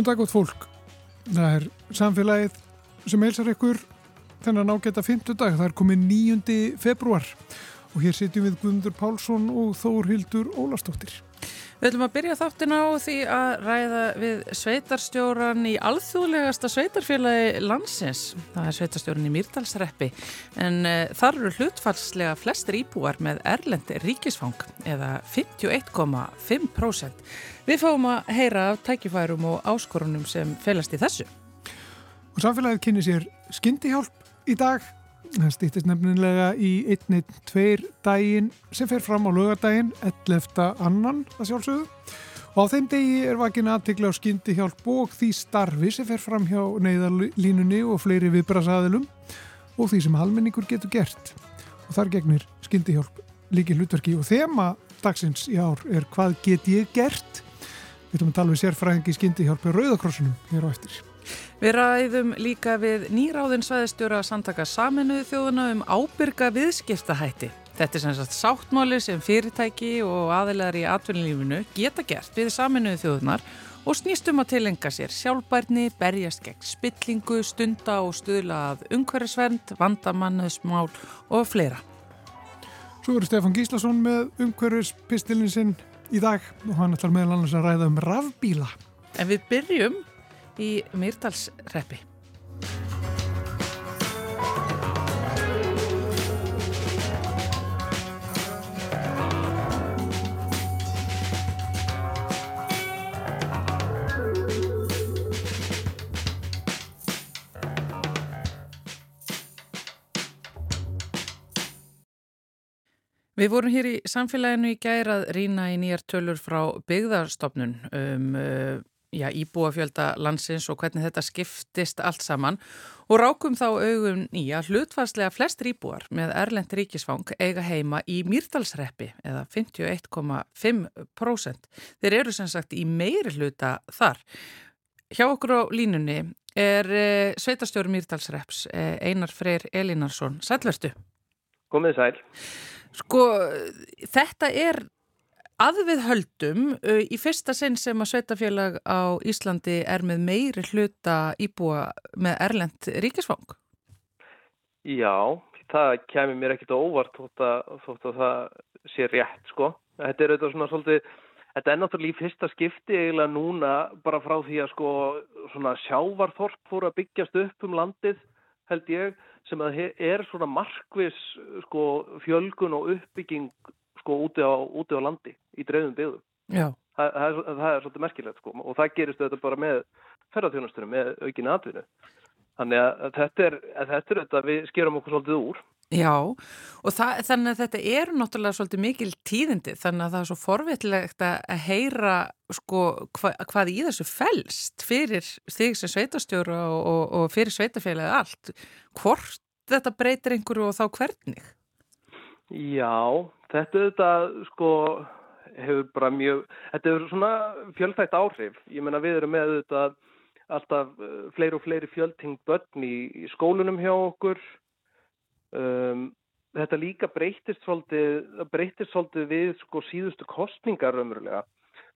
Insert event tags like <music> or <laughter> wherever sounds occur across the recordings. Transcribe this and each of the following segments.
Góðan dag gott fólk. Það er samfélagið sem heilsar ykkur þennan ágæta fymtudag. Það er komið 9. februar og hér sitjum við Guðmundur Pálsson og Þórhildur Ólastóttir. Við ætlum að byrja þáttin á því að ræða við sveitarstjóran í alþjóðlegasta sveitarfélagi landsins. Það er sveitarstjóran í Mýrdalsreppi en uh, þar eru hlutfallslega flestir íbúar með erlendi ríkisfang eða 51,5%. Við fáum að heyra af tækifærum og áskorunum sem felast í þessu. Og samfélagið kynni sér skyndihjálp í dag. Það stýttist nefnilega í 1-2 daginn sem fer fram á lögadaginn 11. annan að sjálfsögðu. Og á þeim degi er vakin aðtikla á skyndihjálp og því starfi sem fer fram hjá neyðarlínunni og fleiri viðbrasaðilum og því sem almenningur getur gert. Og þar gegnir skyndihjálp líki hlutverki og þema dagsins í ár er hvað get ég gert? Við ætlum að tala við sérfræðingi skyndihjálpi Rauðakrossunum hér á eftir. Við ræðum líka við nýráðin svæðistjóra samtaka saminuðu þjóðuna um ábyrga viðskiptahætti. Þetta er sem sagt sáttmáli sem fyrirtæki og aðilegar í atvinnulífinu geta gert við saminuðu þjóðunar og snýstum að tilenga sér sjálfbærni, berjast gegn spillingu, stunda og stuðla að umhverfisvernd, vandamannuðsmál og fleira. Svo eru Stefan Gíslason með umhverfispistilin sinn í dag og hann ætlar meðal annars að ræða um rafbíla. En við byrjum í Myrdalsreppi. Við vorum hér í samfélaginu í gærað rína í nýjar tölur frá byggðarstofnun um já, íbúafjölda landsins og hvernig þetta skiptist allt saman og rákum þá augum nýja hlutfarslega flest íbúar með Erlend ríkisfang eiga heima í Mýrdalsreppi eða 51,5%. Þeir eru sem sagt í meiri hluta þar. Hjá okkur á línunni er eh, sveitastjóri Mýrdalsreps eh, Einar Freyr Elinarsson. Sælverstu? Komið sæl. Sko, þetta er að við höldum uh, í fyrsta sinn sem að sveitafélag á Íslandi er með meiri hluta íbúa með Erlend ríkisfang? Já, það kemur mér ekkit óvart þótt að, þótt að það sé rétt sko. Þetta er auðvitað svona svolítið, þetta er náttúrulega í fyrsta skipti eiginlega núna bara frá því að sko svona sjávarþorp fóru að byggjast upp um landið held ég sem að er svona markvis sko fjölgun og uppbygging sko úti á, úti á landi í dreifum byggðum. Þa, það, er, það er svolítið merkilegt sko og það gerist þetta bara með ferðarþjónastunum, með aukinni atvinnu. Þannig að þetta er, þetta er þetta við skerum okkur svolítið úr. Já og það, þannig að þetta er náttúrulega svolítið mikil tíðindi þannig að það er svo forveitlegt að heyra sko hva, hvað í þessu fælst fyrir þig sem sveitastjóru og, og, og fyrir sveitafélagið allt. Hvort þetta breytir einhverju og þá hvernig? Já, þetta þetta sko hefur bara mjög, þetta hefur svona fjölþægt áhrif. Ég menna við erum með þetta alltaf uh, fleiri og fleiri fjöldtingt börn í, í skólunum hjá okkur. Um, þetta líka breytist svolítið, breytist svolítið við sko síðustu kostningar umröðlega.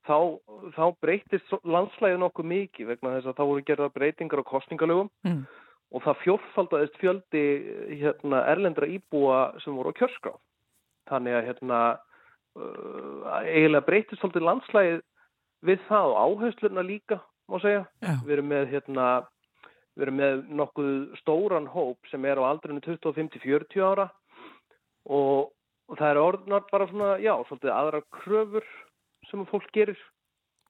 Þá, þá breytist landslægin okkur mikið vegna þess að þá voru gerða breytingar á kostningalögum mm. Og það fjórfaldaðist fjöldi hérna, erlendra íbúa sem voru á kjörskrá. Þannig að hérna, uh, eiginlega breytist svolítið landslægið við það og áherslurna líka, má segja. Já. Við erum með, hérna, við erum með nokkuð stóran hóp sem er á aldrinu 25-40 ára og, og það er orðnar bara svona, já, svolítið aðra kröfur sem fólk gerir.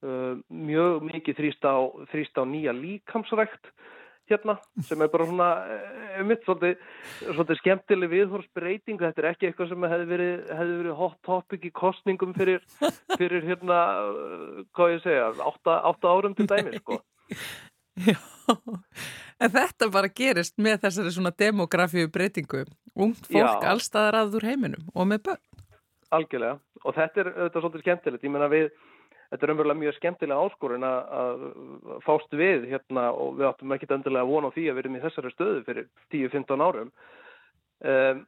Uh, mjög mikið þrýst á, þrýst á nýja líkamsrækt hérna sem er bara svona um mitt svolítið, svolítið skemmtileg viðhorsbreyting þetta er ekki eitthvað sem hefði verið, hefði verið hot topic í kostningum fyrir, <laughs> fyrir hérna hvað ég segja, 8 árum til dæmi sko. <laughs> Já, en þetta bara gerist með þessari svona demografíu breytingu ungt fólk Já. allstaðar að úr heiminum og með börn. Algjörlega, og þetta er þetta er svolítið skemmtilegt, ég menna við þetta er umverulega mjög skemmtilega áskorun að, að fást við hérna og við áttum ekki endilega að vona á því að við erum í þessari stöðu fyrir 10-15 árum um,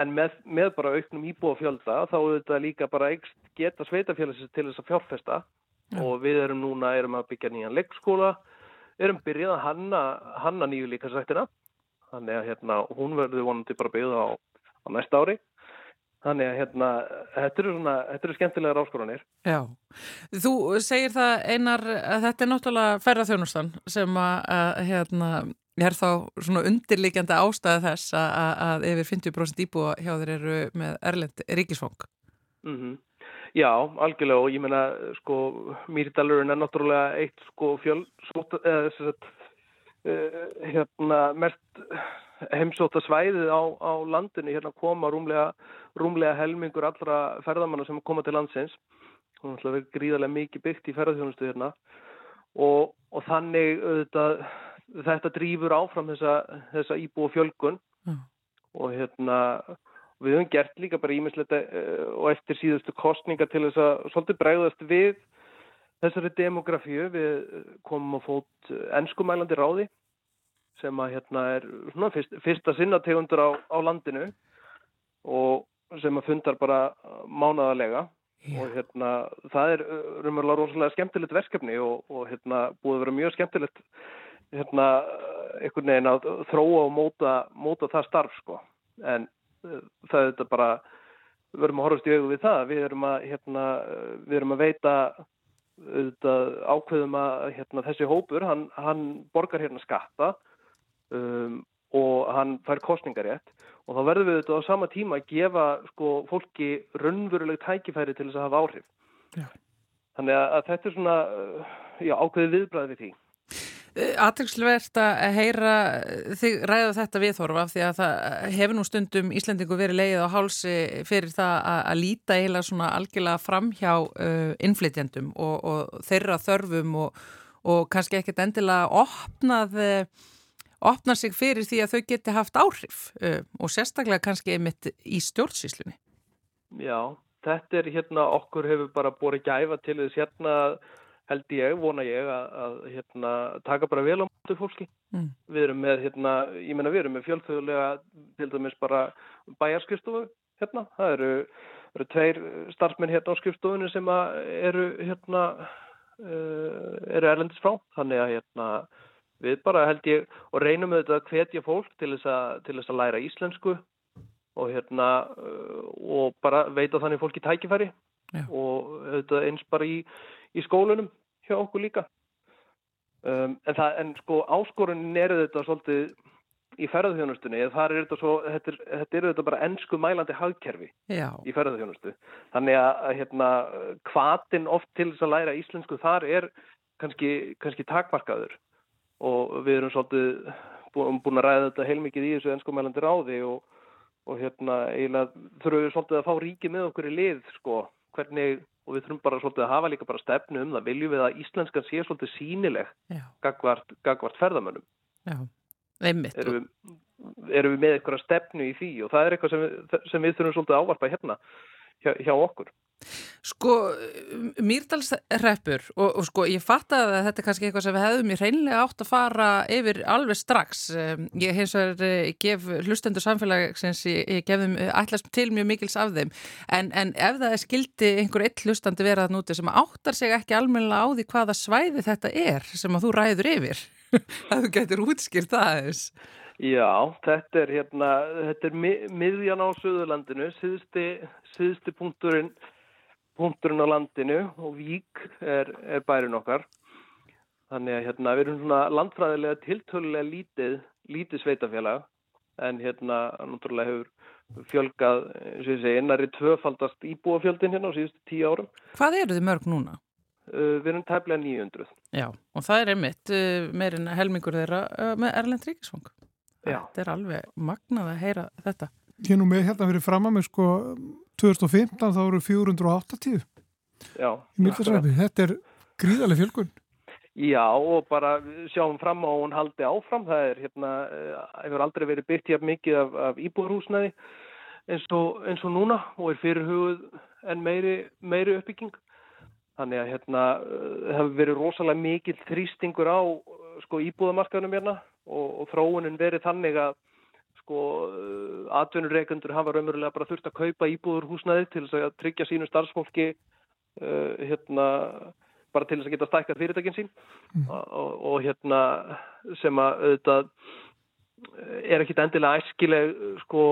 en með, með bara auknum íbúafjölda þá er þetta líka bara geta sveitafélagsins til þess að fjárfesta Já. og við erum núna, erum að byggja nýjan leikskóla, erum byrjað að hanna, hanna nýju líkasrættina, þannig að hérna, hún verður vonandi bara byggða á, á næsta ári. Þannig að hérna, þetta eru svona, þetta eru skemmtilegar áskoranir. Já, þú segir það einar að þetta er náttúrulega ferðarþjónustan sem að hérna, er þá svona undirlikjandi ástæði þess að, að yfir 50% íbúa hjá þeir eru með erlend ríkisfóng. Mm -hmm. Já, algjörlega og ég menna, sko, Mýrdalurinn er náttúrulega eitt sko fjöl, svota, eða þess að, hérna, mest heimsóta svæðið á, á landinu, hérna koma rúmlega rúmlega helmingur allra ferðamanna sem koma til landsins. Hún er alltaf gríðarlega mikið byggt í ferðarþjónustu hérna. Og, og þannig auðvitað, þetta drýfur áfram þessa, þessa íbú og fjölgun. Mm. og hérna við höfum gert líka bara ímislegt eh, og eftir síðustu kostninga til þess að svolítið bregðast við þessari demografíu. Við komum að fót ennskumælandi ráði sem að hérna er svona, fyrst, fyrsta sinnategundur á, á landinu og sem að fundar bara mánaðarlega. Yeah. og hérna það er raunverulega rosalega skemmtilegt verkefni og, og hérna búið að vera mjög skemmtilegt hérna einhvern veginn að þróa og móta, móta það starf sko. En það er þetta bara við erum að horfast í auðu við það. Við erum að, hérna, við erum að veita auðvitað, ákveðum að hérna, þessi hópur, hann, hann borgar hérna skatta um, og hann fær kostningarétt og þá verður við þetta á sama tíma að gefa sko, fólki raunveruleg tækifæri til þess að hafa áhrif. Já. Þannig að, að þetta er svona já, ákveði viðbræði við því. Eh, Aðtæksluvert að heyra þig ræða þetta viðhorfa því að það hefur nú stundum Íslandingu verið leið á hálsi fyrir það að, að líta eiginlega svona algjörlega fram hjá uh, innflytjandum og, og þeirra þörfum og, og kannski ekkert endilega opnað uh, opna sig fyrir því að þau geti haft áhrif uh, og sérstaklega kannski einmitt í stjórnsýslunni. Já, þetta er hérna okkur hefur bara borið gæfa til þess hérna held ég, vona ég að, að hérna, taka bara vel á mjög fólki. Mm. Við erum með, hérna, ég menna við erum með fjölþjóðlega til dæmis bara bæjarskristofu hérna, það eru, eru tveir starfsmenn hérna á skrifstofunni sem eru hérna uh, eru erlendis frá, þannig að hérna við bara held ég og reynum auðvitað að hvetja fólk til þess að, til þess að læra íslensku og hérna uh, og bara veita þannig fólki tækifæri Já. og auðvitað eins bara í, í skólunum hjá okkur líka um, en, það, en sko áskorunin er þetta svolítið í ferðarþjónustunni, þar er svo þetta er, þetta er þetta bara ennsku mælandi hagkerfi Já. í ferðarþjónustu þannig að hérna hvatin oft til þess að læra íslensku þar er kannski, kannski takmarkaður og við erum svolítið búin að ræða þetta heilmikið í þessu ennskumælandi ráði og, og hérna eiginlega þurfum við svolítið að fá ríki með okkur í lið sko, hvernig, og við þurfum bara svolítið að hafa líka bara stefnu um það, viljum við að íslenskan sé svolítið sínileg gagvart, gagvart ferðamönnum? Já, einmitt. Erum erum við með eitthvað stefnu í því? Og það er eitthvað sem við, sem við þurfum svolítið að ávarpa hérna hjá, hjá okkur Sko, Mýrdalsreppur og, og sko, ég fatt að þetta er kannski eitthvað sem við hefðum í hreinlega átt að fara yfir alveg strax. Ég hins vegar eh, gef hlustendur samfélagsins, ég, ég gef þeim ætlast til mjög mikils af þeim, en, en ef það er skildi einhver eitt hlustandi verað núti sem áttar sig ekki almenna á því hvaða svæði þetta er sem að þú ræður yfir, <laughs> að þú getur útskýrt það aðeins. Já, þetta er hérna, þetta er miðjan á Suðurlandinu, síðusti, síðusti punkturinn punkturinn á landinu og Vík er, er bærin okkar. Þannig að hérna, við erum svona landfræðilega tiltölulega lítið, lítið sveitafélag en hérna náttúrulega hefur fjölgað, eins og ég segi, innari tvöfaldast íbúafjöldin hérna á síðustu tíu árum. Hvað eru þið mörg núna? Uh, við erum tæplega 900. Já, og það er einmitt uh, meirinn helmingur þeirra uh, með Erlend Ríkisvang. Þetta er alveg magnað að heyra þetta. Ég nú með hérna verið fram að mig sko 2015 þá eru 480 Já, þetta er gríðarlega fjölgun. Já og bara sjáum fram á hún haldi áfram. Það er hérna, eh, hefur aldrei verið byrkt hjá mikið af, af íbúrhúsnaði eins og, eins og núna og er fyrir hugud en meiri, meiri uppbygging. Þannig að hérna eh, hefur verið rosalega mikil þrýstingur á sko íbúðamarkaðunum hérna og, og þróunin verið þannig að sko atvinnureikendur hafa raunverulega bara þurft að kaupa íbúður húsnaði til þess að tryggja sínu starfsfólki uh, hérna bara til þess að geta stækkað fyrirtækin sín mm. og, og hérna sem að auðvitað er ekkit endilega æskileg sko,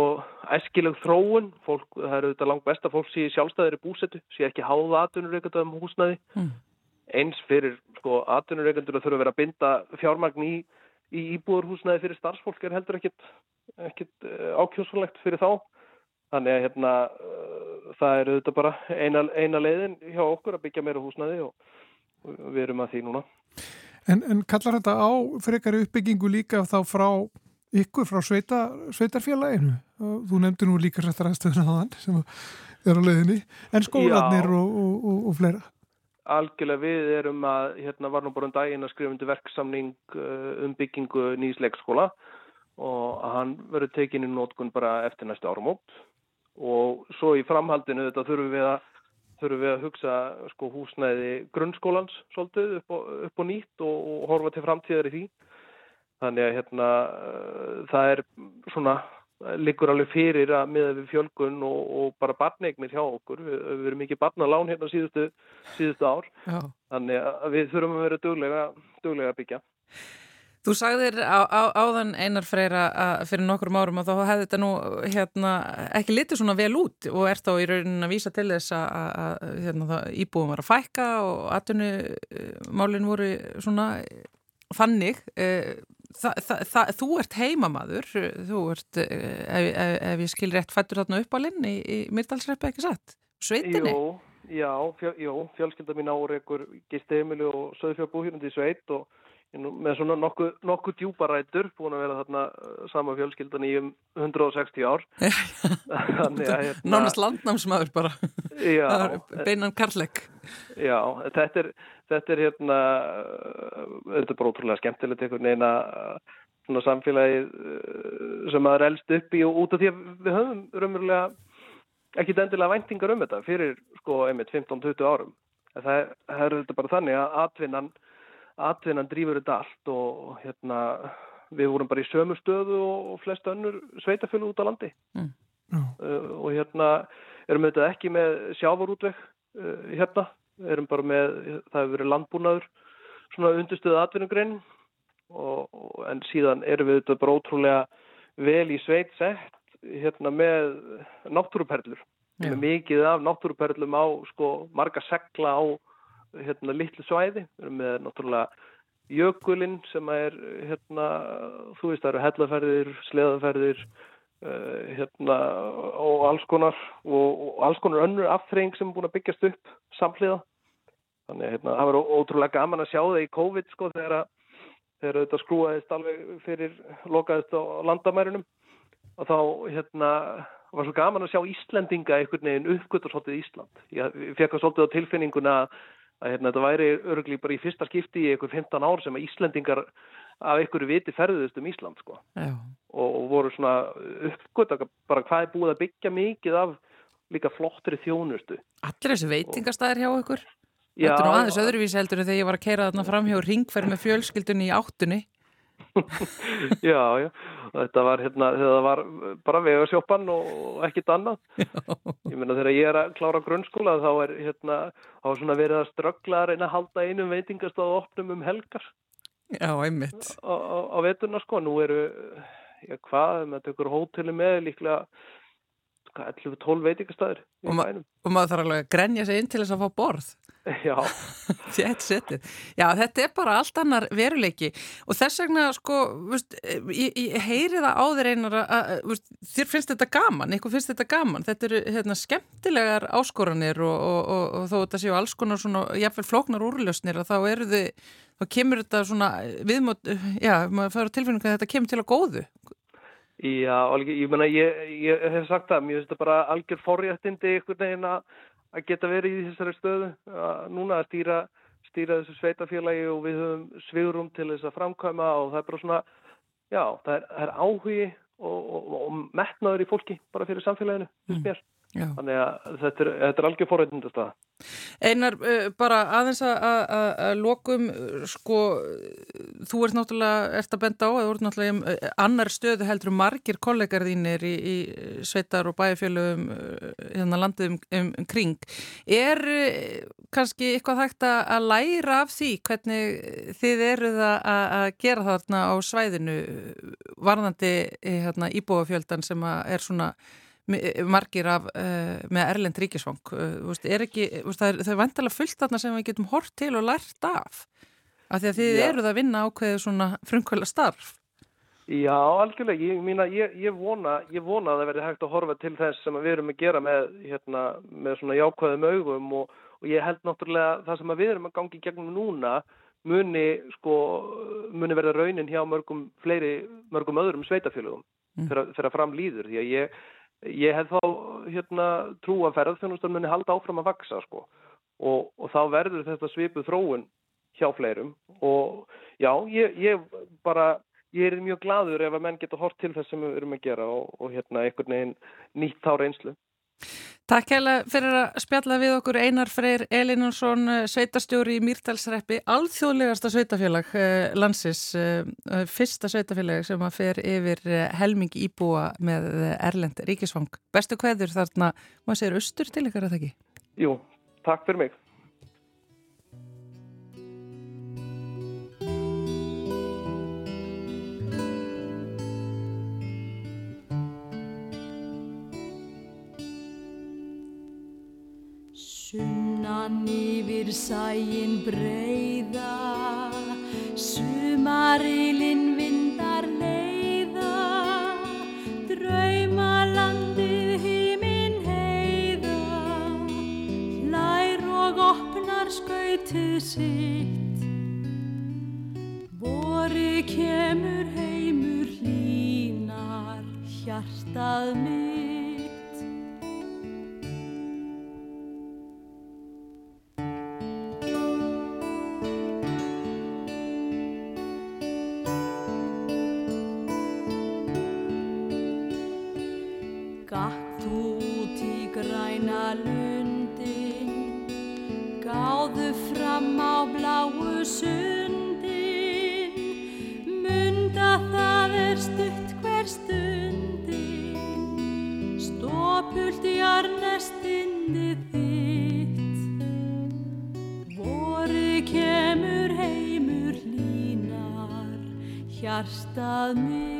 æskileg þróun fólk, það er auðvitað langt best að fólk sé sjálfstæðir í búsetu, sé ekki háða atvinnureikandu um húsnaði mm. eins fyrir sko atvinnureikandur að þurfa að vera að binda fjármagn í, í íbúðurhúsnaði fyrir starfsfólk er heldur ekkit, ekkit eh, ákjósfólegt fyrir þá. Þannig að hérna uh, það er auðvitað bara eina, eina leiðin hjá okkur að byggja meira húsnaði og, og við erum að því núna. En, en kallar þetta á frekari uppbyggingu líka þá frá ykkur frá sveita, sveitarfélaginu? Þú nefndi nú líka sættar aðstöðuna á þann sem er á leiðinni en skólanir og, og, og fleira. Algjörlega við erum að hérna var nú bara um daginn að skrifa undir verksamning uh, um byggingu nýs leikskóla og hann verður tekinni nótkun bara eftir næstu árumótt og svo í framhaldinu þetta þurfum við að, þurfum við að hugsa sko, húsnæði grunnskólans svolítið upp og, upp og nýtt og, og horfa til framtíðar í því. Þannig að hérna uh, það er svona liggur alveg fyrir að miða við fjölgun og, og bara barneignir hjá okkur við, við erum ekki barnalán hérna síðustu, síðustu ár. Já. þannig að við þurfum að vera duglega, duglega að byggja Þú sagðir á, á, áðan einar freyra fyrir nokkur árum og þá hefði þetta nú hérna, ekki litið svona vel út og er þá í raunin að vísa til þess að hérna, íbúum var að fækka og atvinnumálinn voru svona fannig. Eh, þa, þa, þa, þú ert heimamaður, þú ert, eh, ef, ef, ef ég skil rétt, fættur þarna upp á linni í, í Myrdalsreppi ekki satt? Sveitinni? Jú, já, fjö, jú, fjölskylda mín áreikur gisti heimili og söðu fjár búhjörnundi í sveit og með svona nokkuð nokku djúparætur búin að vera þarna uh, sama fjölskyldan í um 160 ár. <laughs> Hérna, Nánast landnámsmaður bara. Já, beinan karlæk Já, þetta er þetta er hérna uh, þetta er bara ótrúlega skemmtilegt einhvern veginn að svona samfélagi uh, sem maður elst upp í og út af því að við höfum raunverulega ekki endilega væntingar um þetta fyrir sko einmitt 15-20 árum. Það það er þetta bara þannig að atvinnan atvinnan drýfur þetta allt og hérna við vorum bara í sömu stöðu og flest önnur sveitafjölu út á landi. Mm. uh, og hérna erum við þetta ekki með sjávarútveg uh, hérna, erum bara með það hefur verið landbúnaður svona undirstöðu atvinnugrein. En síðan erum við þetta bara ótrúlega vel í sveit sett hérna með náttúruperlur. Með mikið af náttúruperlum á sko marga segla á hérna litlu svæði, við erum með náttúrulega jökulinn sem er hérna, þú veist það eru hellaferðir, sleðaferðir uh, hérna og alls konar og, og alls konar önnur aftreying sem er búin að byggjast upp samhliða. Þannig að hérna, það var ótrúlega gaman að sjá það í COVID sko þegar að þegar þetta skrúaðist alveg fyrir lokaðist á landamærinum og þá hérna var svo gaman að sjá Íslendinga einhvern veginn uppgötur svolítið Ísland. Ég fekk að svolítið á tilfinninguna að að hérna, þetta væri örugli bara í fyrsta skipti í einhver 15 ár sem að Íslendingar af einhverju viti ferðuðust um Ísland sko. og, og voru svona uppgötta bara hvað er búið að byggja mikið af líka flottri þjónustu. Allir þessu veitingastæðir hjá ykkur Þetta er nú aðeins öðruvísi heldur þegar ég var að keira þarna fram hjá ringferð með fjölskyldunni í áttunni <laughs> Já, já. Þetta var hérna, þetta var bara vegarsjópan og ekkit annað. Ég meina þegar ég er að klára grunnskóla þá er hérna, þá er svona verið að ströggla að reyna að halda einum veitingastáð opnum um helgar. Já, einmitt. Á, á, á veturna sko, nú eru já hvað, með tökur hóteli með líklega 11-12 veitingastæður og, ma og maður þarf alveg að grenja sig inn til þess að fá borð. <laughs> Já. <laughs> Já, þetta er bara allt annar veruleiki. Og þess vegna sko veist, ég, ég heyri það á þér einar að veist, þér finnst þetta gaman, eitthvað finnst þetta gaman. Þetta eru hérna, skemmtilegar áskoranir og, og, og, og þó þetta séu alls konar svona, jáfnveil flóknar úrlösnir þá eru þið, þá kemur þetta svona viðmót, já, maður fara tilfinningu að þetta kemur til að góðu Já, ég menna, ég, ég hef sagt það, mér finnst þetta bara algjör forréttindi einhvern veginn að geta verið í þessari stöðu. Að núna að stýra, stýra þessu sveitafélagi og við höfum svigurum til þess að framkvæma og það er bara svona já, það er, það er áhugi og, og, og metnaður í fólki bara fyrir samfélaginu, þess mér Já. Þannig að þetta er, þetta er algjör forrætnindast að. Einar, uh, bara aðeins að lokum, uh, sko, þú ert náttúrulega, ert að benda á, þú ert náttúrulega í uh, annar stöðu heldur margir kollegar þínir í, í sveitar og bæjarfjölum hérna landið um, um, um kring. Er kannski eitthvað hægt að læra af því hvernig þið eruð að gera þarna á svæðinu varðandi hérna, íbúafjöldan sem er svona margir af uh, með Erlend Ríkisvang uh, er ekki, það er, er vantilega fullt þarna sem við getum hort til og lært af af því að þið Já. eruð að vinna ákveðu svona frumkvæla starf Já, algjörlega, ég, mína, ég, ég, vona, ég vona að það verði hægt að horfa til þess sem við erum að gera með, hérna, með svona jákvæðum augum og, og ég held náttúrulega það sem við erum að gangi gegnum núna muni, sko, muni verða raunin hjá mörgum fleiri, mörgum öðrum sveitafélagum mm. fyrir að fram líður því að ég ég hef þá hérna, trú að ferðarþjónustan muni halda áfram að vaksa sko. og, og þá verður þetta svipuð þróun hjá fleirum og já, ég, ég bara ég er mjög gladur ef að menn geta hort til þess sem við erum að gera og, og hérna einhvern veginn nýtt þá reynslu Takk hella fyrir að spjalla við okkur Einar Freyr Elinarsson, eh, sveitastjóri í Mýrtalsreppi, alþjóðlegasta sveitafélag eh, landsins, eh, fyrsta sveitafélag sem að fer yfir helming íbúa með Erlend Ríkisvang. Bestu hverður þarna, maður segir austur til ykkar að það ekki? Jú, takk fyrir mig. Sunnan yfir sæin breyða, sumarilinn vindar leiða, draumalandið hímin heiða, hlær og opnar skautið sitt. Bori kemur heimur hlínar, hjartað mig. Hjartað mér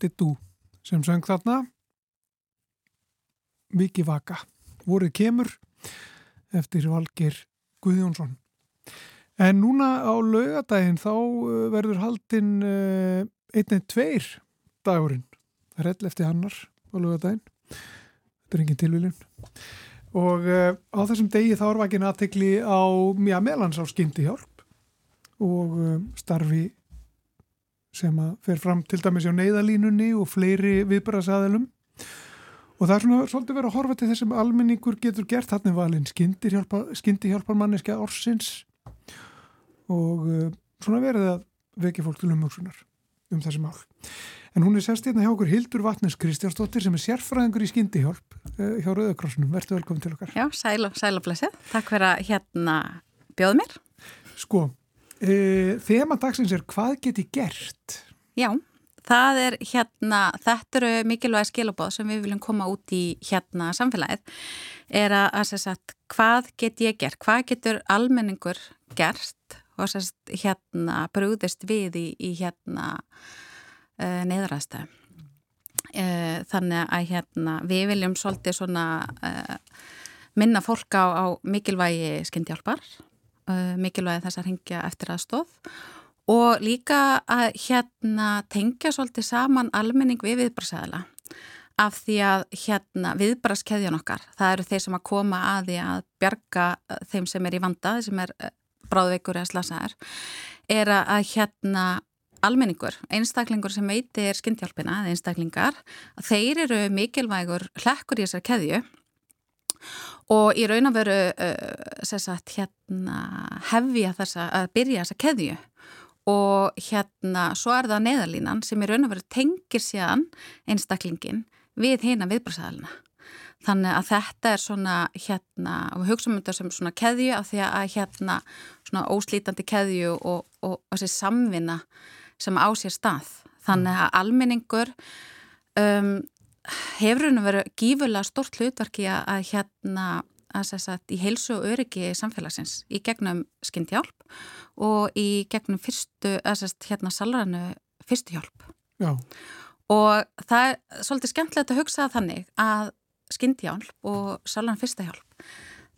Dittu sem söng þarna Viki Vaka voruð kemur eftir Valgir Guðjónsson En núna á laugadaginn þá uh, verður haldinn uh, einnið tveir dagurinn. Það er ell eftir hannar á laugadaginn. Þetta er engin tilvílun. Og uh, á þessum degi þá er vakin aðtekli á, já, meðlans á skyndihjálp og uh, starfi sem að fer fram til dæmis á neyðalínunni og fleiri viðbærasaðilum. Og það er svona svolítið verið að horfa til þessum almenningur getur gert. Þannig valinn skyndihjálpar manneska orsins og uh, svona verið að vekja fólk til umhugsunar um þessi mál. En hún er sérst hérna hjá okkur Hildur Vatnes Kristjánsdóttir sem er sérfræðingur í skyndihjálp uh, hjá Rauðakrossunum. Verður velkominn til okkar. Já, sæl og, blessið. Takk fyrir að hérna bjóð mér. Sko, þema dagsins er hvað geti gert? Já, það er hérna, þetta eru mikilvægi skilabóð sem við viljum koma út í hérna samfélagið, er að, að sagt, hvað get ég gert? Hvað getur almenningur gert og sérst, hérna brúðist við í, í hérna uh, neyðræðstæð. Uh, þannig að hérna, við viljum svolítið svona uh, minna fólk á, á mikilvægi skyndjálpar, mikilvægi þess að ringja eftir aðstóð og líka að hérna tengja svolítið saman almenning við viðbrasæðila af því að hérna viðbraskeðjan okkar, það eru þeir sem að koma að því að bjarga þeim sem er í vanda, sem er bráðveikur eða slasaðar er að hérna almenningur, einstaklingur sem veitir skyndjálpina eða einstaklingar þeir eru mikilvægur hlekkur í þessar keðju og í raun að veru uh, sagt, hérna, hefja þessa að byrja þessa keðju og hérna svo er það neðalínan sem í raun að veru tengir séðan einstaklingin við hýna viðbröðsæðalina Þannig að þetta er svona hérna, og við hugsaum um þetta sem svona keðju af því að hérna svona óslítandi keðju og, og, og þessi samvinna sem á sér stað. Þannig að almenningur um, hefur henni verið gífurlega stort hlutverki að hérna að sagt, í heilsu og öryggi samfélagsins í gegnum skyndjálp og í gegnum fyrstu, að sagt, hérna salranu fyrstu hjálp. Já. Og það er svolítið skemmtilegt að hugsa þannig að skyndjálp og sálan fyrsta hjálp.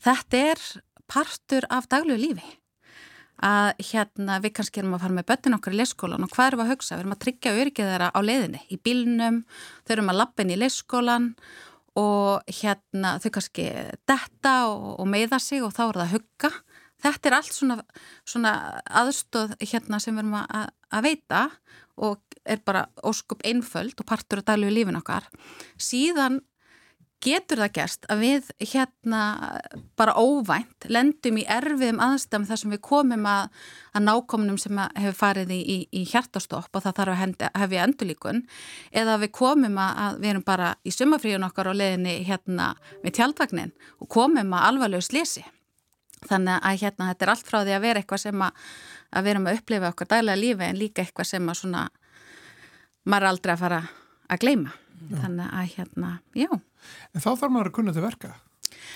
Þetta er partur af daglegu lífi að hérna við kannski erum að fara með börnin okkar í leyskólan og hvað erum að hugsa? Við erum að tryggja öryggið þeirra á leiðinni, í bílnum, þau erum að lappin í leyskólan og hérna þau kannski detta og, og meiða sig og þá er það að hugga. Þetta er allt svona, svona aðstóð hérna sem við erum að, að veita og er bara óskup einföld og partur af daglegu lífin okkar. Síðan getur það gerst að við hérna bara óvænt lendum í erfiðum aðstæðum þar sem við komum að, að nákomnum sem að hefur farið í, í, í hjartastopp og það þarf að hefja endurlíkun eða við komum að, að við erum bara í sumafríun okkar á leðinni hérna með tjaldvagnin og komum að alvarlegu slisi. Þannig að hérna þetta er allt frá því að vera eitthvað sem að, að við erum að upplifa okkar dælega lífi en líka eitthvað sem að svona maður aldrei að fara að gleima. Já. Þannig að hérna, já. En þá þarf maður að kunna til verka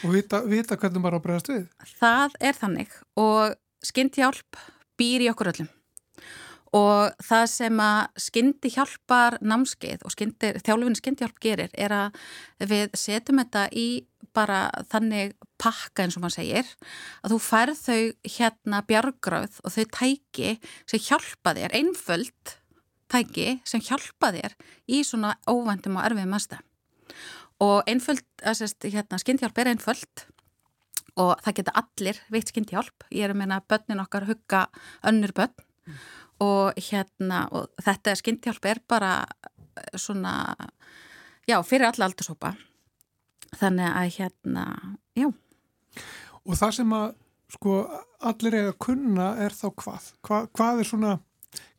og vita, vita hvernig maður á bregast við. Það er þannig og skyndihjálp býr í okkur öllum og það sem að skyndihjálpar námskeið og þjálfinn skyndihjálp gerir er að við setjum þetta í bara þannig pakka eins og maður segir að þú færð þau hérna bjargröð og þau tæki sem hjálpa þér einföld tæki sem hjálpa þér í svona óvendum og erfiðum aðstæðum og einföld, hérna, skyndhjálp er einföld og það geta allir veitt skyndhjálp ég er að meina börnin okkar hugga önnur börn mm. og hérna og þetta skyndhjálp er bara eh, svona já, fyrir alla aldursópa þannig að hérna, já Og það sem að sko allir eiga að kunna er þá hvað? Hva, hvað er svona,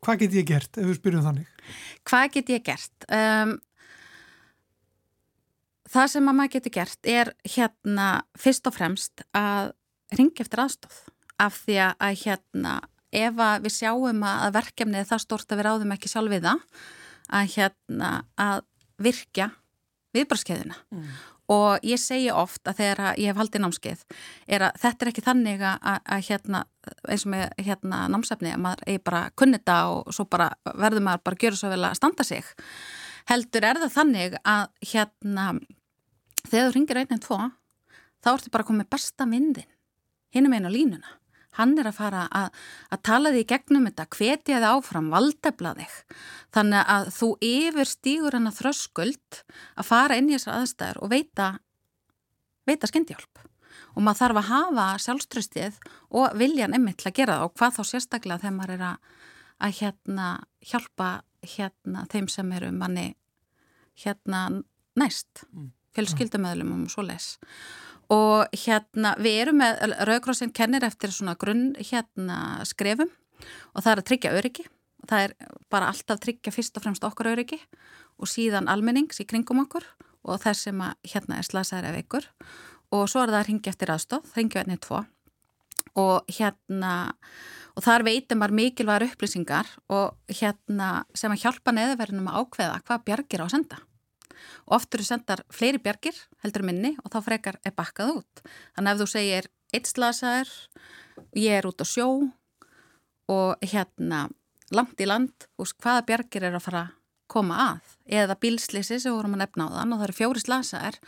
hvað get ég gert ef við spyrjum þannig? Hvað get ég gert? Um, það sem að maður getur gert er hérna fyrst og fremst að ringa eftir aðstóð af því að hérna ef að við sjáum að verkefnið er það stort að við ráðum ekki sjálf við það að hérna að virkja viðbrarskeiðina mm. Og ég segi oft að þegar ég hef haldið námskeið er að þetta er ekki þannig að, að, að hérna eins og með hérna námsefni að maður eigi bara kunnita og svo bara verður maður bara að gera svo vel að standa sig. Heldur er það þannig að hérna þegar þú ringir einn en tvo þá ertu bara komið besta myndin hinnum einu línuna hann er að fara að, að tala því gegnum þetta, hvetja þið áfram, valdefla þig. Þannig að þú yfir stígur hann að þröskuld að fara inn í þessar aðstæður og veita, veita skyndjálp. Og maður þarf að hafa sjálfströstið og viljan emmitt til að gera það og hvað þá sérstaklega þegar maður er að, að hérna, hjálpa hérna, þeim sem eru manni hérna, næst, mm. fjölskyldumöðlum og svo les og hérna við erum með, Rauðkrossin kennir eftir svona grunn hérna skrefum. Og það er að tryggja öryggi. Það er bara alltaf tryggja fyrst og fremst okkur öryggi og síðan almennings í kringum okkur og þess sem að hérna er slasaður af ykkur. Og svo er það að ringja eftir aðstof, ringja ennið tvo. Og hérna og þar veitum maður mikilvægur upplýsingar og hérna sem að hjálpa neðverðinum að ákveða hvað bjargir á senda og oft eru sendar fleiri bjargir heldur minni og þá frekar er bakkað út. Þannig að ef þú segir eitt slasaður ég er út á sjó og hérna langt í land, veist, hvaða bjargir er að fara koma að? Eða bílslýsi sem vorum að nefna á þann og það eru fjóri slasaðar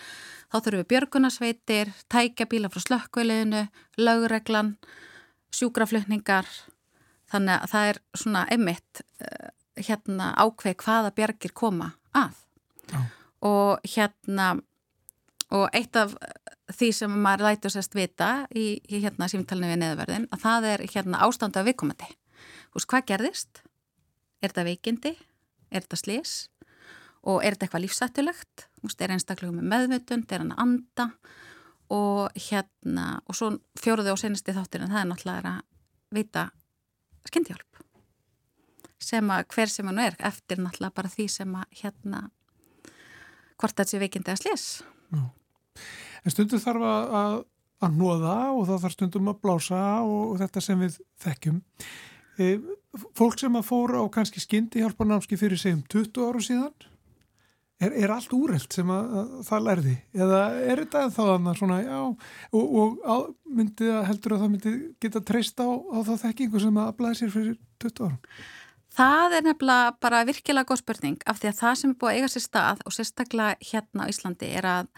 þá þurfum við björgunarsveitir, tækjabíla frá slökkviliðinu, lögreglan sjúkraflutningar. Þannig að það er svona emitt uh, hérna ákveð hvaða bjargir koma að. Já og hérna og eitt af því sem maður lætur sérst vita í, í hérna símtalinu við neðverðin að það er hérna ástandu af viðkomandi. Veist hvað gerðist? Er þetta veikindi, er þetta slís og er þetta eitthvað lífsættulegt veist er einstaklega með meðvötund er hann að anda? Og hérna og svo fjóruði og senasti þátturinn það er náttúrulega að vita skyndihjálp sem að hver sem hann er eftir náttúrulega bara því sem að hérna hvort þetta sé veikindi að slés. En stundum þarf að, að nóða og það þarf stundum að blása og þetta sem við þekkjum. E, fólk sem að fóra á kannski skyndi hjálparnámski fyrir segjum 20 áru síðan, er, er allt úreld sem að, að það lærði? Eða er þetta þá þannig svona, já, og, og á, myndi heldur að það myndi geta treyst á, á það þekkingu sem að blæði sér fyrir 20 árum? Það er nefnilega bara virkilega góð spurning af því að það sem er búið að eiga sér stað og sérstaklega hérna á Íslandi er að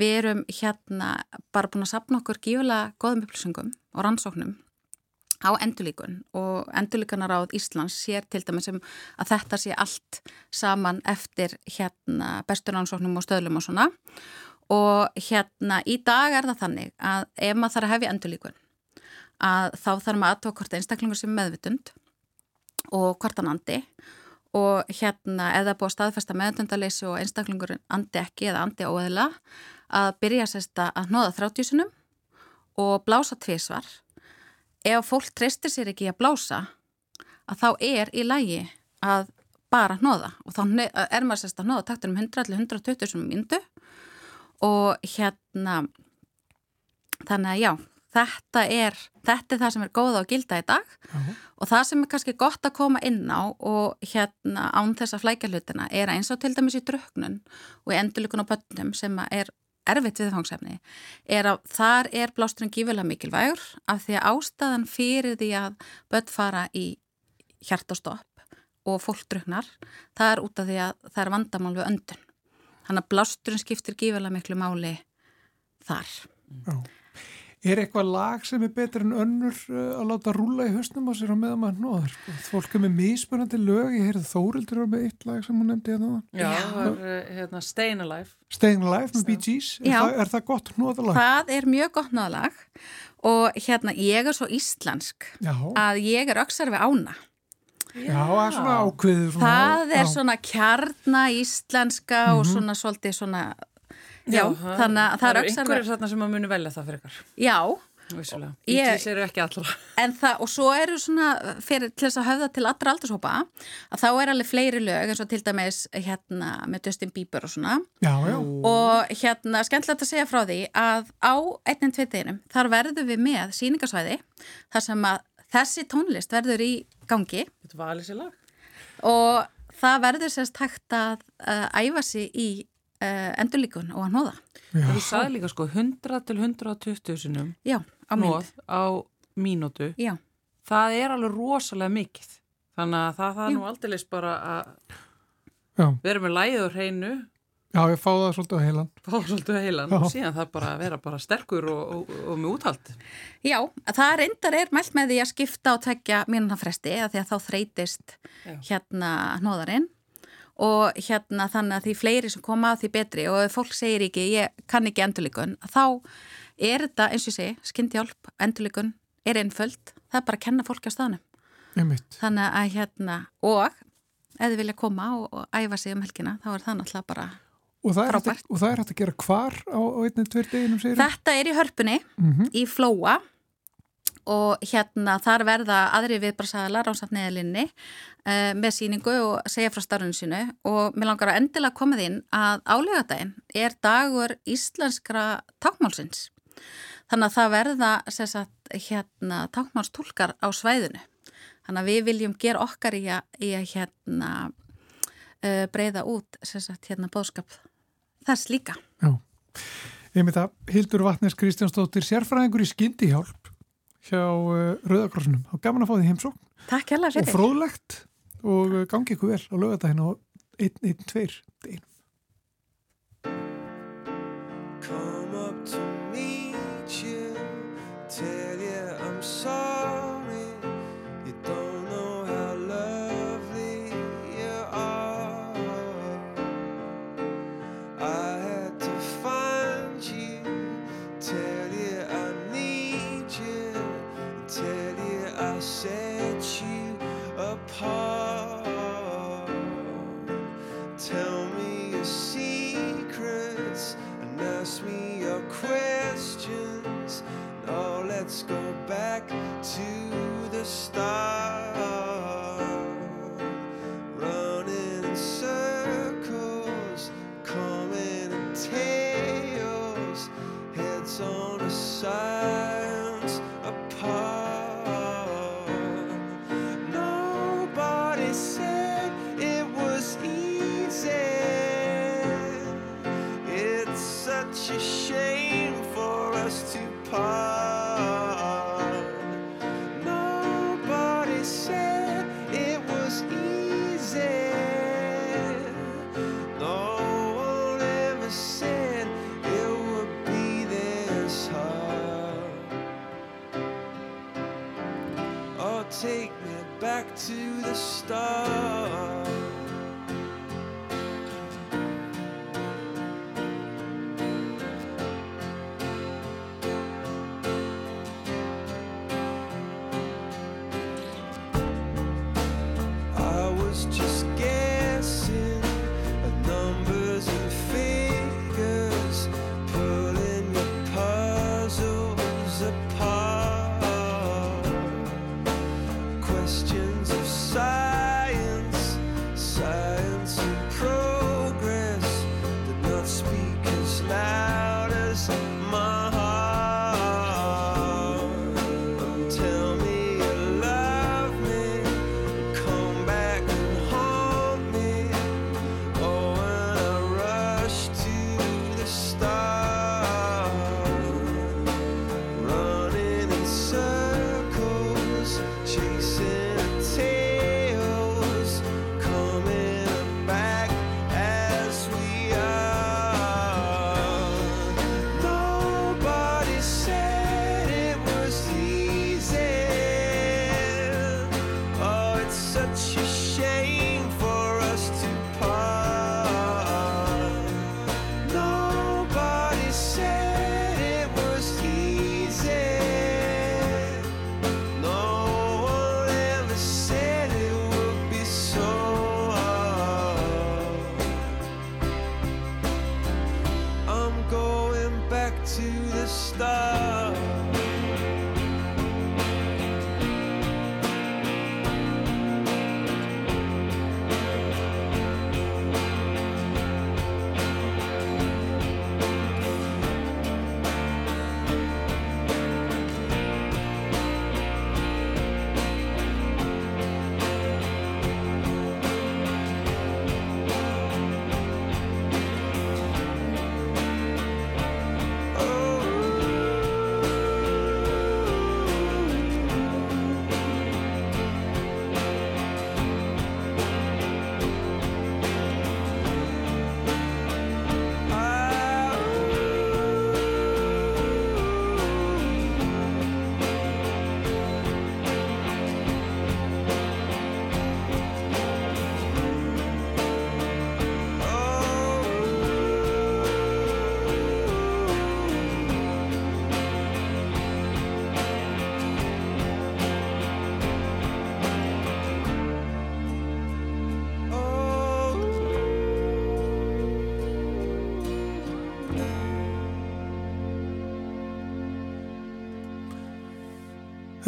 við erum hérna bara búin að sapna okkur gífulega góðum upplýsingum og rannsóknum á endurlíkun og endurlíkunar áð Íslands sér til dæmis sem að þetta sé allt saman eftir hérna besturrannsóknum og stöðlum og svona. Og hérna í dag er það þannig að ef maður þarf að hefja endurlíkun að þá þarf maður aðtók hvort einstaklingur sem meðvitund og hvartan andi. Og hérna eða búið að staðfesta meðdöndaleysi og einstaklingurinn andi ekki eða andi óeðla að byrja sérst að nóða þráttísunum og blása tvísvar. Ef fólk treystir sér ekki að blása að þá er í lægi að bara nóða og þá er maður sérst að nóða taktur um 100-120 sem myndu og hérna þannig að já þetta er, þetta er það sem er góða og gilda í dag uh -huh. og það sem er kannski gott að koma inn á og hérna án þess að flækja hlutina er eins og til dæmis í dröknun og í endurlíkun á bönnum sem er erfitt viðfangsefni, er að þar er blásturinn gífilega mikilvægur af því að ástæðan fyrir því að bönn fara í hjartastopp og fólk dröknar, það er út af því að það er vandamál við öndun. Þannig að blásturinn skiptir gífilega miklu máli þar. Já. Er eitthvað lag sem er betur en önnur uh, að láta rúla í höstnum á sér á meðan maður nóður? Fólk er með míspunandi lög, ég heyrði Þórildur með eitt lag sem hún nefndi hérna. Já, það er uh, hérna, Stayin' Alive. Stayin' Alive með Bee Gees, er, það, er það gott nóðalag? Það er mjög gott nóðalag og hérna ég er svo íslensk Já. að ég er öksar við ána. Já, það er svona ákveður. Það er svona kjarna íslenska mm -hmm. og mhm. svona svolítið svona Já, þannig að það er einhverjir þarna sem að muni velja það fyrir ykkar. Já. Vísulega. Ítlis eru ekki allra. En það, og svo eru svona, fyrir til þess að höfða til allra aldurshópa, að þá er alveg fleiri lög, eins og til dæmis hérna með Dustin Bieber og svona. Já, já. Og hérna, skemmtilegt að segja frá því að á einnig tveitinum, þar verður við með síningarsvæði, þar sem að þessi tónlist verður í gangi. Þetta var alveg sér lag. Og það verður sérst hægt að uh, æfa sig í uh, endurlíkun og að nóða. Þú sagði líka sko 100 til 120 sinum Já, á nóð á mínútu. Já. Það er alveg rosalega mikið. Þannig að það, það er nú aldrei bara að vera með læður hreinu Já, ég fá það svolítið á heilan. Fá svolítið á heilan Já. og síðan það bara vera bara sterkur og, og, og með úthald. Já, það reyndar er mælt með því að skipta og tekja mínuna fresti að því að þá þreytist Já. hérna hnóðarinn og hérna þannig að því fleiri sem koma því betri. Og ef fólk segir ekki ég kann ekki endurlíkun þá er þetta eins og ég segi, skyndihjálp, endurlíkun er einföld, það er bara að kenna fólki á staðnum. Þannig að hérna og þið vilja koma og, og æfa sig um helgina þá er það náttúrulega bara Og það, er hægt að, er að gera hvar á, á einnig segir Þetta er í hörpunni Mhm. í Flóa og hérna þar verða aðri viðbrasaðalar á safniðalinni uh, með síningu og segja frá starfinu sínu og mér langar að endilega koma þín að álegadaginn er dagur íslenskra tákmálsins. Þannig að það verða sagt, hérna, tákmálstúlkar á svæðinu. Þannig að við viljum gera okkar í að, í að hérna, uh, breyða út sagt, hérna, bóðskap þess líka. Já. Einmitt að Hildur Vatnes Kristjánsdóttir sérfræðingur í skyndihjálp hjá uh, Rauðakrossunum. Þá gaman að fá því heimsókn Takk og fyrir. fróðlegt og uh, gangi ykkur vel á lögadaginn og 1-1-2 such a shame for us to part. Nobody said it was easy. No one ever said it would be this hard. Oh, take me back to the start.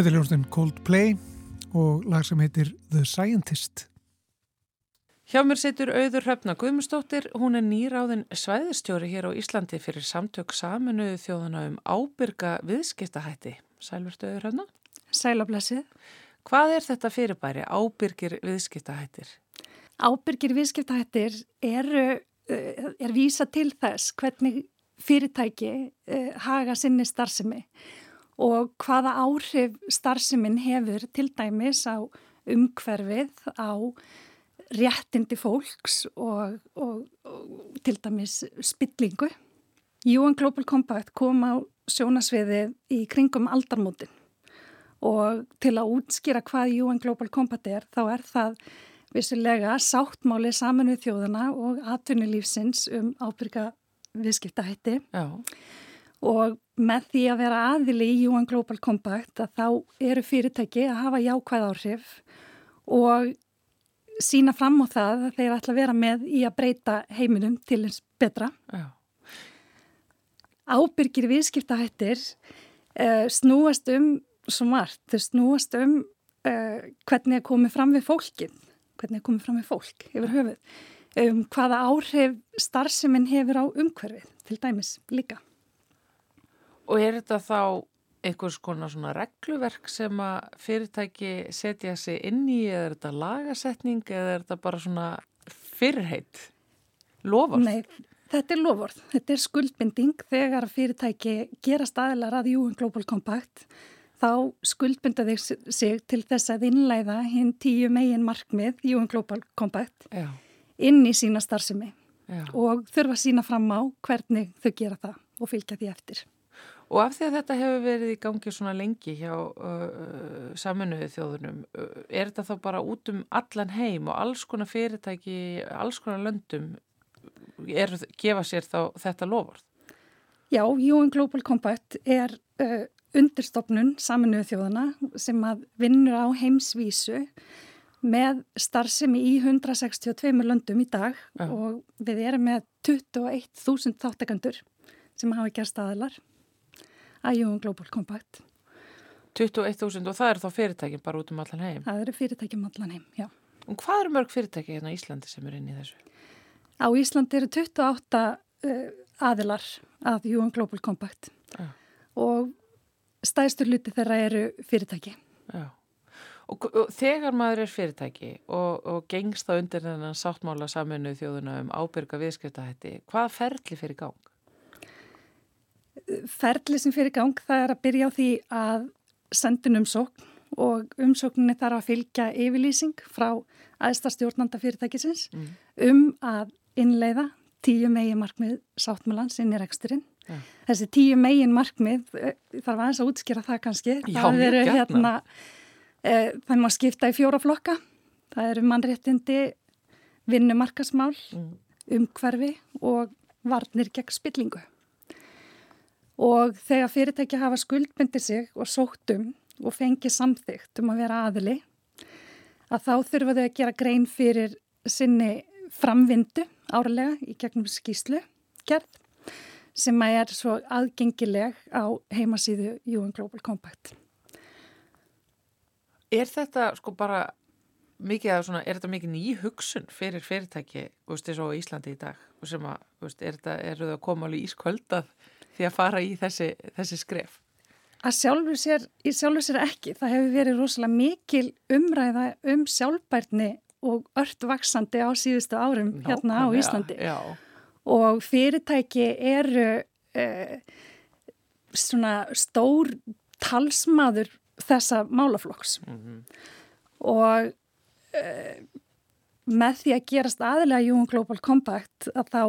Þetta er ljónstinn Coldplay og lag sem heitir The Scientist. Hjá mér situr auður Hrefna Guðmustóttir, hún er nýráðin svæðistjóri hér á Íslandi fyrir samtök saminuðu þjóðana um ábyrga viðskiptahætti. Sælvertu auður Hrefna? Sælablessið. Hvað er þetta fyrirbæri, ábyrgir viðskiptahættir? Ábyrgir viðskiptahættir eru, eh, er vísa til þess hvernig fyrirtæki uh, haga sinni starfsemi og hvaða áhrif starfsemin hefur til dæmis á umhverfið, á réttindi fólks og, og, og til dæmis spillingu. UN Global Compact kom á sjónasviði í kringum aldarmótin og til að útskýra hvað UN Global Compact er þá er það vissulega sáttmáli saminuð þjóðana og atvinnulífsins um ábyrga viðskiptahætti. Og með því að vera aðili í UN Global Compact að þá eru fyrirtæki að hafa jákvæð áhrif og sína fram á það að þeir ætla að vera með í að breyta heiminum til eins betra. Já. Ábyrgir viðskiptahættir uh, snúast um svo margt, þau snúast um uh, hvernig er komið fram við fólkið, hvernig er komið fram við fólk yfir höfuð, um hvaða áhrif starfseminn hefur á umhverfið, til dæmis líka. Og er þetta þá einhvers konar svona regluverk sem að fyrirtæki setja sig inn í eða er þetta lagasetning eða er þetta bara svona fyrirheit, lofað? Nei, þetta er lofvörð. Þetta er skuldbinding þegar fyrirtæki gera staðilar að UN Global Compact þá skuldbinda þeir sig til þess að innlæða hinn tíu megin markmið UN Global Compact Já. inn í sína starfsemi Já. og þurfa að sína fram á hvernig þau gera það og fylgja því eftir. Og af því að þetta hefur verið í gangi svona lengi hjá uh, saminuðu þjóðunum, uh, er þetta þá bara út um allan heim og alls konar fyrirtæki, alls konar löndum er, gefa sér þá þetta lofvörð? Já, UN Global Compact er uh, undirstofnun saminuðu þjóðana sem að vinnur á heimsvísu með starfsemi í 162 löndum í dag Já. og við erum með 21.000 þáttakandur sem hafa gerst aðilar að UN Global Compact. 21.000 og það er þá fyrirtækin bara út um allan heim. Það eru fyrirtækjum allan heim, já. Og hvað eru mörg fyrirtæki hérna á Íslandi sem er inn í þessu? Á Íslandi eru 28 uh, aðilar að UN Global Compact Já. og stæðstur hluti þeirra eru fyrirtæki. Já. Og, og þegar maður er fyrirtæki og, og gengst þá undir þennan sáttmála saminuðu þjóðuna um ábyrga viðskiptahætti, hvað ferli fyrir gang? Ferli sem fyrir gang það er að byrja á því að sendin umsókn og umsókninni þarf að fylgja yfirlýsing frá aðsta stjórnanda fyrirtækisins Mm. um að innleiða tíu megin markmið sáttmálans inn í reksturinn. Já. Þessi tíu megin markmið, eh, þarf aðeins að útskýra það kannski. Já, það eru hérna, e, það má skipta í fjóra flokka. Það eru mannréttindi, vinnumarkasmál, Mm. umhverfi og varnir gegn spillingu. Og þegar fyrirtæki hafa skuldbyndir sig og sóttum og fengi samþygt um að vera aðili, að þá þurfa þau að gera grein fyrir sinni framvindu árlega í gegnum skýslu gerð sem að er svo aðgengileg á heimasíðu UN Global Compact. Er þetta sko bara mikið svona, er þetta mikið ný hugsun fyrir fyrirtæki, þú veist, eins og Íslandi í dag og sem að, þú veist, er þetta, eru þau að koma alveg ísköldað því að fara í þessi, þessi skref? Að sjálfur sér, í sjálfur sér ekki, það hefur verið rosalega mikil umræða um sjálfbærni og ört vaksandi á síðustu árum hérna á Íslandi. Já, og fyrirtæki eru eh, svona stór talsmaður þessa málaflokks Mhm. og eh, með því að gerast aðilega UN Global Compact að þá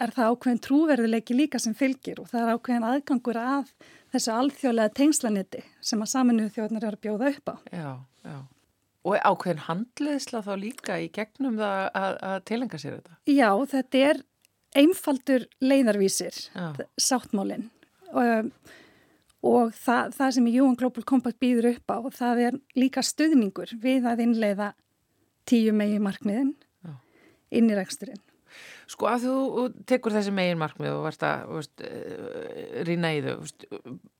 er það ákveðin trúverðuleiki líka sem fylgir og það er ákveðin aðgangur að þessu alþjóðlega tengslanetti sem að saminuðu þjóðnar eru að bjóða upp á. já, já. Og ákveðin handleðsla þá líka í gegnum það að, að tilenga sér þetta? Já, þetta er einfaldur leiðarvísir, Já. sáttmálinn og, og það, það sem UN Global Compact býður upp á, það er líka stuðningur við að innleiða tíu megi markmiðin inn í reksturinn. Sko að þú tekur þessi megin markmið og varst að veist, rýna í þau,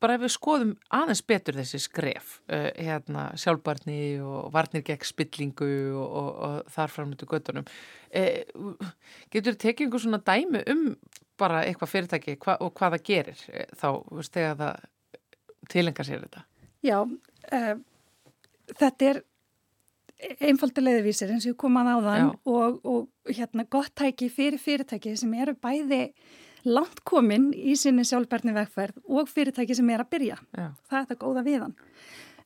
bara ef við skoðum aðeins betur þessi skref, uh, hérna sjálfbarni og varnir gegn spillingu og, og, og þar framöndu göttunum, uh, getur þið tekið einhver svona dæmi um bara eitthvað fyrirtæki hva, og hvað það gerir þá, þegar það tilengar sér þetta? Já, þetta er einfaldilegðuvísir eins og komað á þann og, og hérna gott tæki fyrir fyrirtæki sem eru bæði langt komin í sinni sjálfbærni vegferð og fyrirtæki sem er að byrja. Já. Það er þetta góða viðan.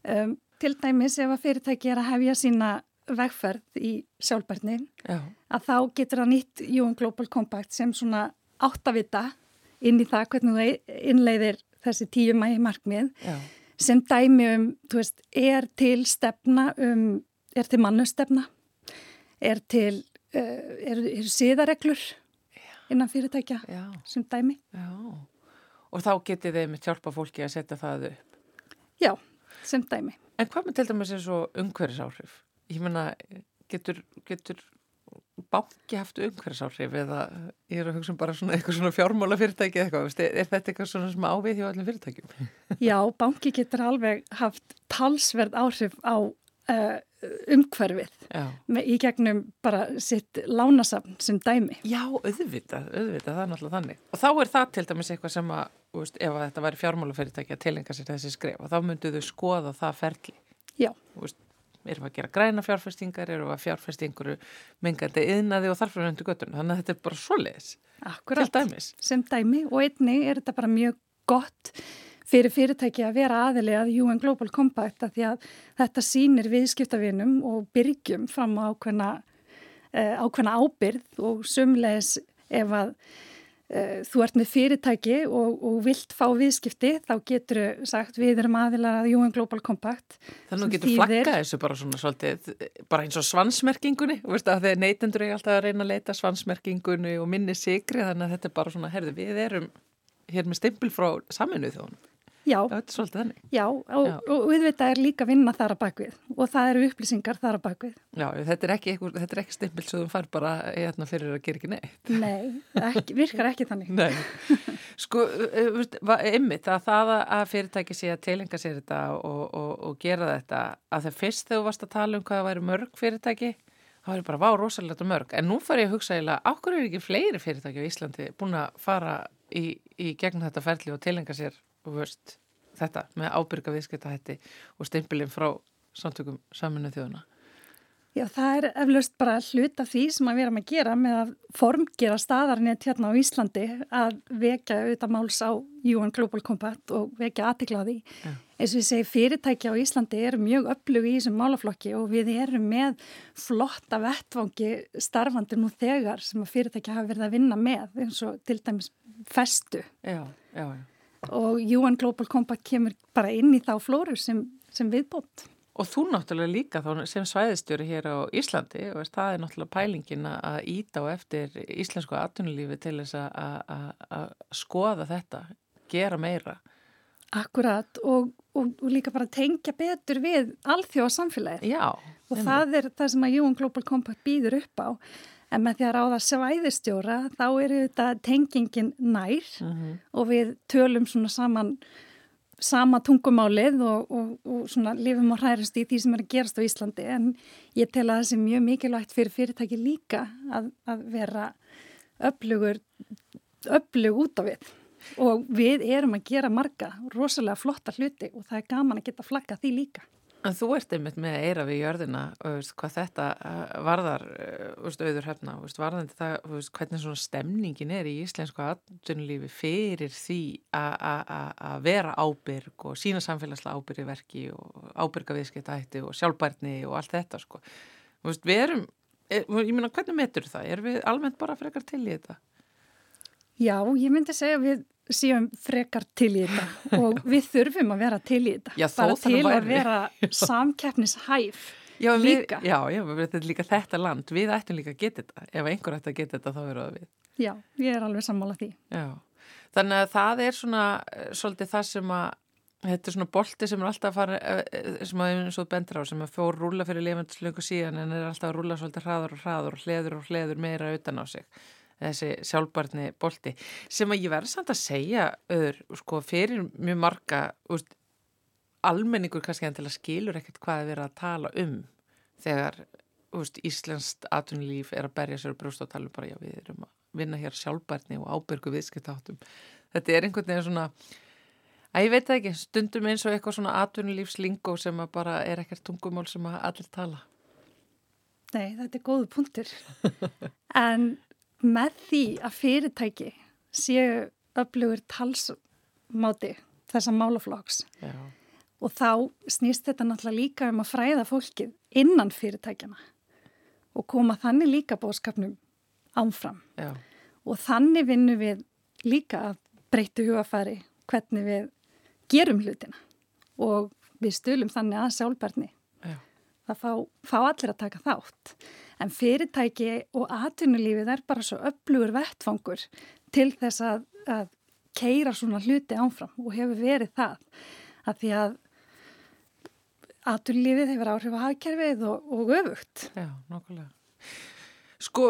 Um, til dæmis ef að fyrirtæki er að hefja sína vegferð í sjálfbærni að þá getur það nýtt UN Global Compact sem svona áttavita inn í það hvernig þú innleiðir þessi tíu mægi markmið Já. sem dæmi um, þú veist, er til stefna um er til mannustefna, er til, er síðareglur innan fyrirtækja Já. sem dæmi. Já, og þá getið þeim hjálpa fólki að setja það upp? Já, sem dæmi. En hvað með til dæmis er svo umhverfisáhrif? Ég menna, getur, getur banki haft umhverfisáhrif eða ég er að hugsa um bara svona eitthvað svona fjármála fyrirtæki eða eitthvað, er þetta eitthvað svona sem ávið hjá allir fyrirtækjum? Já, banki getur alveg haft talsverð áhrif á uh, umhverfið með, í gegnum bara sitt lánasafn sem dæmi. Já, auðvitað, auðvitað, það er náttúrulega þannig. Og þá er það til dæmis eitthvað sem að, veist, ef að þetta væri fjármálafyrirtæki að tilenga sér þessi skref og þá myndu þau skoða það ferli. Já. Veist, erum við að gera græna fjárfestingar, erum við að fjárfestinguru mingandi yðnaði og þarfur undir göttunum. Þannig að þetta er bara svo leiðis. Akkurat, sem dæmi og einni er þetta bara mjög gott fyrir fyrirtæki að vera aðili að UN Global Compact að því að þetta sínir viðskiptavinum og byrgjum fram á ákveðna, uh, ákveðna ábyrð og sumleis ef að uh, þú ert með fyrirtæki og, og vilt fá viðskipti þá getur þau sagt við erum aðilar að UN Global Compact. Þannig að þú getur flagga þessu bara svona svolítið, bara eins og svansmerkingunni, þeir neytendur er alltaf að reyna að leita svansmerkingunni og minni sigri þannig að þetta er bara svona, herðu við erum hér með stimpil frá saminuð þjónum. Já. Já, og, auðvitað er líka vinna þar að bakvið og það eru upplýsingar þar að bakvið. Já, þetta er ekki, ekki, stimpil sem þú fær bara hérna, fyrir að gera ekki neitt. Nei, ekki, virkar ekki þannig. Nei, sko, ymmit að það að fyrirtæki sé að tilenga sér þetta og, og, og gera þetta, að það fyrst þegar þú varst að tala um hvað væri mörg fyrirtæki, þá er bara vá rosalega mörg, en nú far ég að hugsa eða, áhverju er ekki fleiri fyrirtæki á Íslandi búin að fara í, í gegn þetta ferli og tilenga sér veist, þetta með ábyrga viðskiptahætti og steimpilinn frá samtökum saminu þjóðuna. Já, það er eflaust bara hlut af því sem að við erum að gera með að formgera staðarnett hérna á Íslandi að vekja auðvitað máls á UN Global Compact og vekja aðtiklaði. Ja. Eins og ég segi fyrirtæki á Íslandi er mjög upplug í þessum málaflokki og við erum með flotta vettvangi starfandi nú þegar sem að fyrirtæki hafa verið að vinna með eins og til dæmis festu. Já, já, já og UN Global Compact kemur bara inn í þá flóru sem, sem viðbót. Og þú náttúrulega líka þá sem svæðistjóri hér á Íslandi og það er náttúrulega pælingin að íta á eftir íslensku aðtunulífi til þess að skoða þetta, gera meira. Akkurat og, og, og líka bara tengja betur við alþjóða samfélagið. Já. Og það er það sem að UN Global Compact býður upp á en með því að ráða svæðistjóra þá eru þetta tengingin nær uh mhm. -huh. og við tölum svona saman sama tungumálið og, og, og svona lifum og hærist í því sem er að gerast á Íslandi en ég tel að það sé mjög mikilvægt fyrir fyrirtæki líka að, að vera öflugur öflug út af við og við erum að gera marga rosalega flotta hluti og það er gaman að geta flagga því líka. En þú ert einmitt með að eira við jörðina veist, hvað þetta uh, varðar uh, veist, auður veist, varðandi það veist, hvernig svona stemningin er í íslensku aðdunulífi fyrir því að vera ábyrg og sína samfélagslega ábyrgi verki og ábyrga viðskiptætti og sjálfbærni og allt þetta sko. Við erum, er, ég meina hvernig metur það? Er við almennt bara frekar til í þetta? Já, ég myndi segja við séum frekar til í þetta <laughs> og við þurfum að vera til í þetta. Já, bara til að, að vera <laughs> samkeppnishæf já, líka. við, Já, já, er líka þetta land. Við ættum líka að geta þetta. Ef einhver ætti að geta þetta þá eru það við. Já, ég er alveg sammála því. Já. Þannig að það er svona eh, svolítið það sem að þetta er svona bolti sem er alltaf að fara, eh, eh, sem að eins og bendur á, sem að fór rúla fyrir lifendislöngu síðan en er alltaf að rúla svolítið hraður og hraður og hleður og hleður meira utan á sig þessi sjálfbarni bolti sem að ég verði samt að segja öður, sko, fyrir mjög marga úst, almenningur kannski en til að skilur ekkert hvað er verið að tala um þegar úst, Íslenskt atvinnulíf er að berja sér brúst og tala um bara já við erum að vinna hér sjálfbarni og ábyrgu viðskiptáttum þetta er einhvern veginn svona að ég veit það ekki, stundum eins og eitthvað svona atvinnulífslingó sem að bara er ekkert tungumál sem að allir tala. Nei, þetta er góðu punktur. <laughs> En með því að fyrirtæki séu öflugur talsmáti þessa málaflokks Já. og þá snýst þetta náttúrulega líka um að fræða fólkið innan fyrirtækjana og koma þannig líka bóðskapnum ánfram Já. og þannig vinnum við líka að breytu hugafæri hvernig við gerum hlutina og við stölum þannig að sjálfbarni Já. það fá, fá allir að taka þátt en fyrirtæki og atvinnulífið er bara svo öflugur vettfangur til þess að, að keira svona hluti ánfram og hefur verið það að því að atvinnulífið hefur áhrif á hagkerfið og, og öfugt. Já, nokkulega. Sko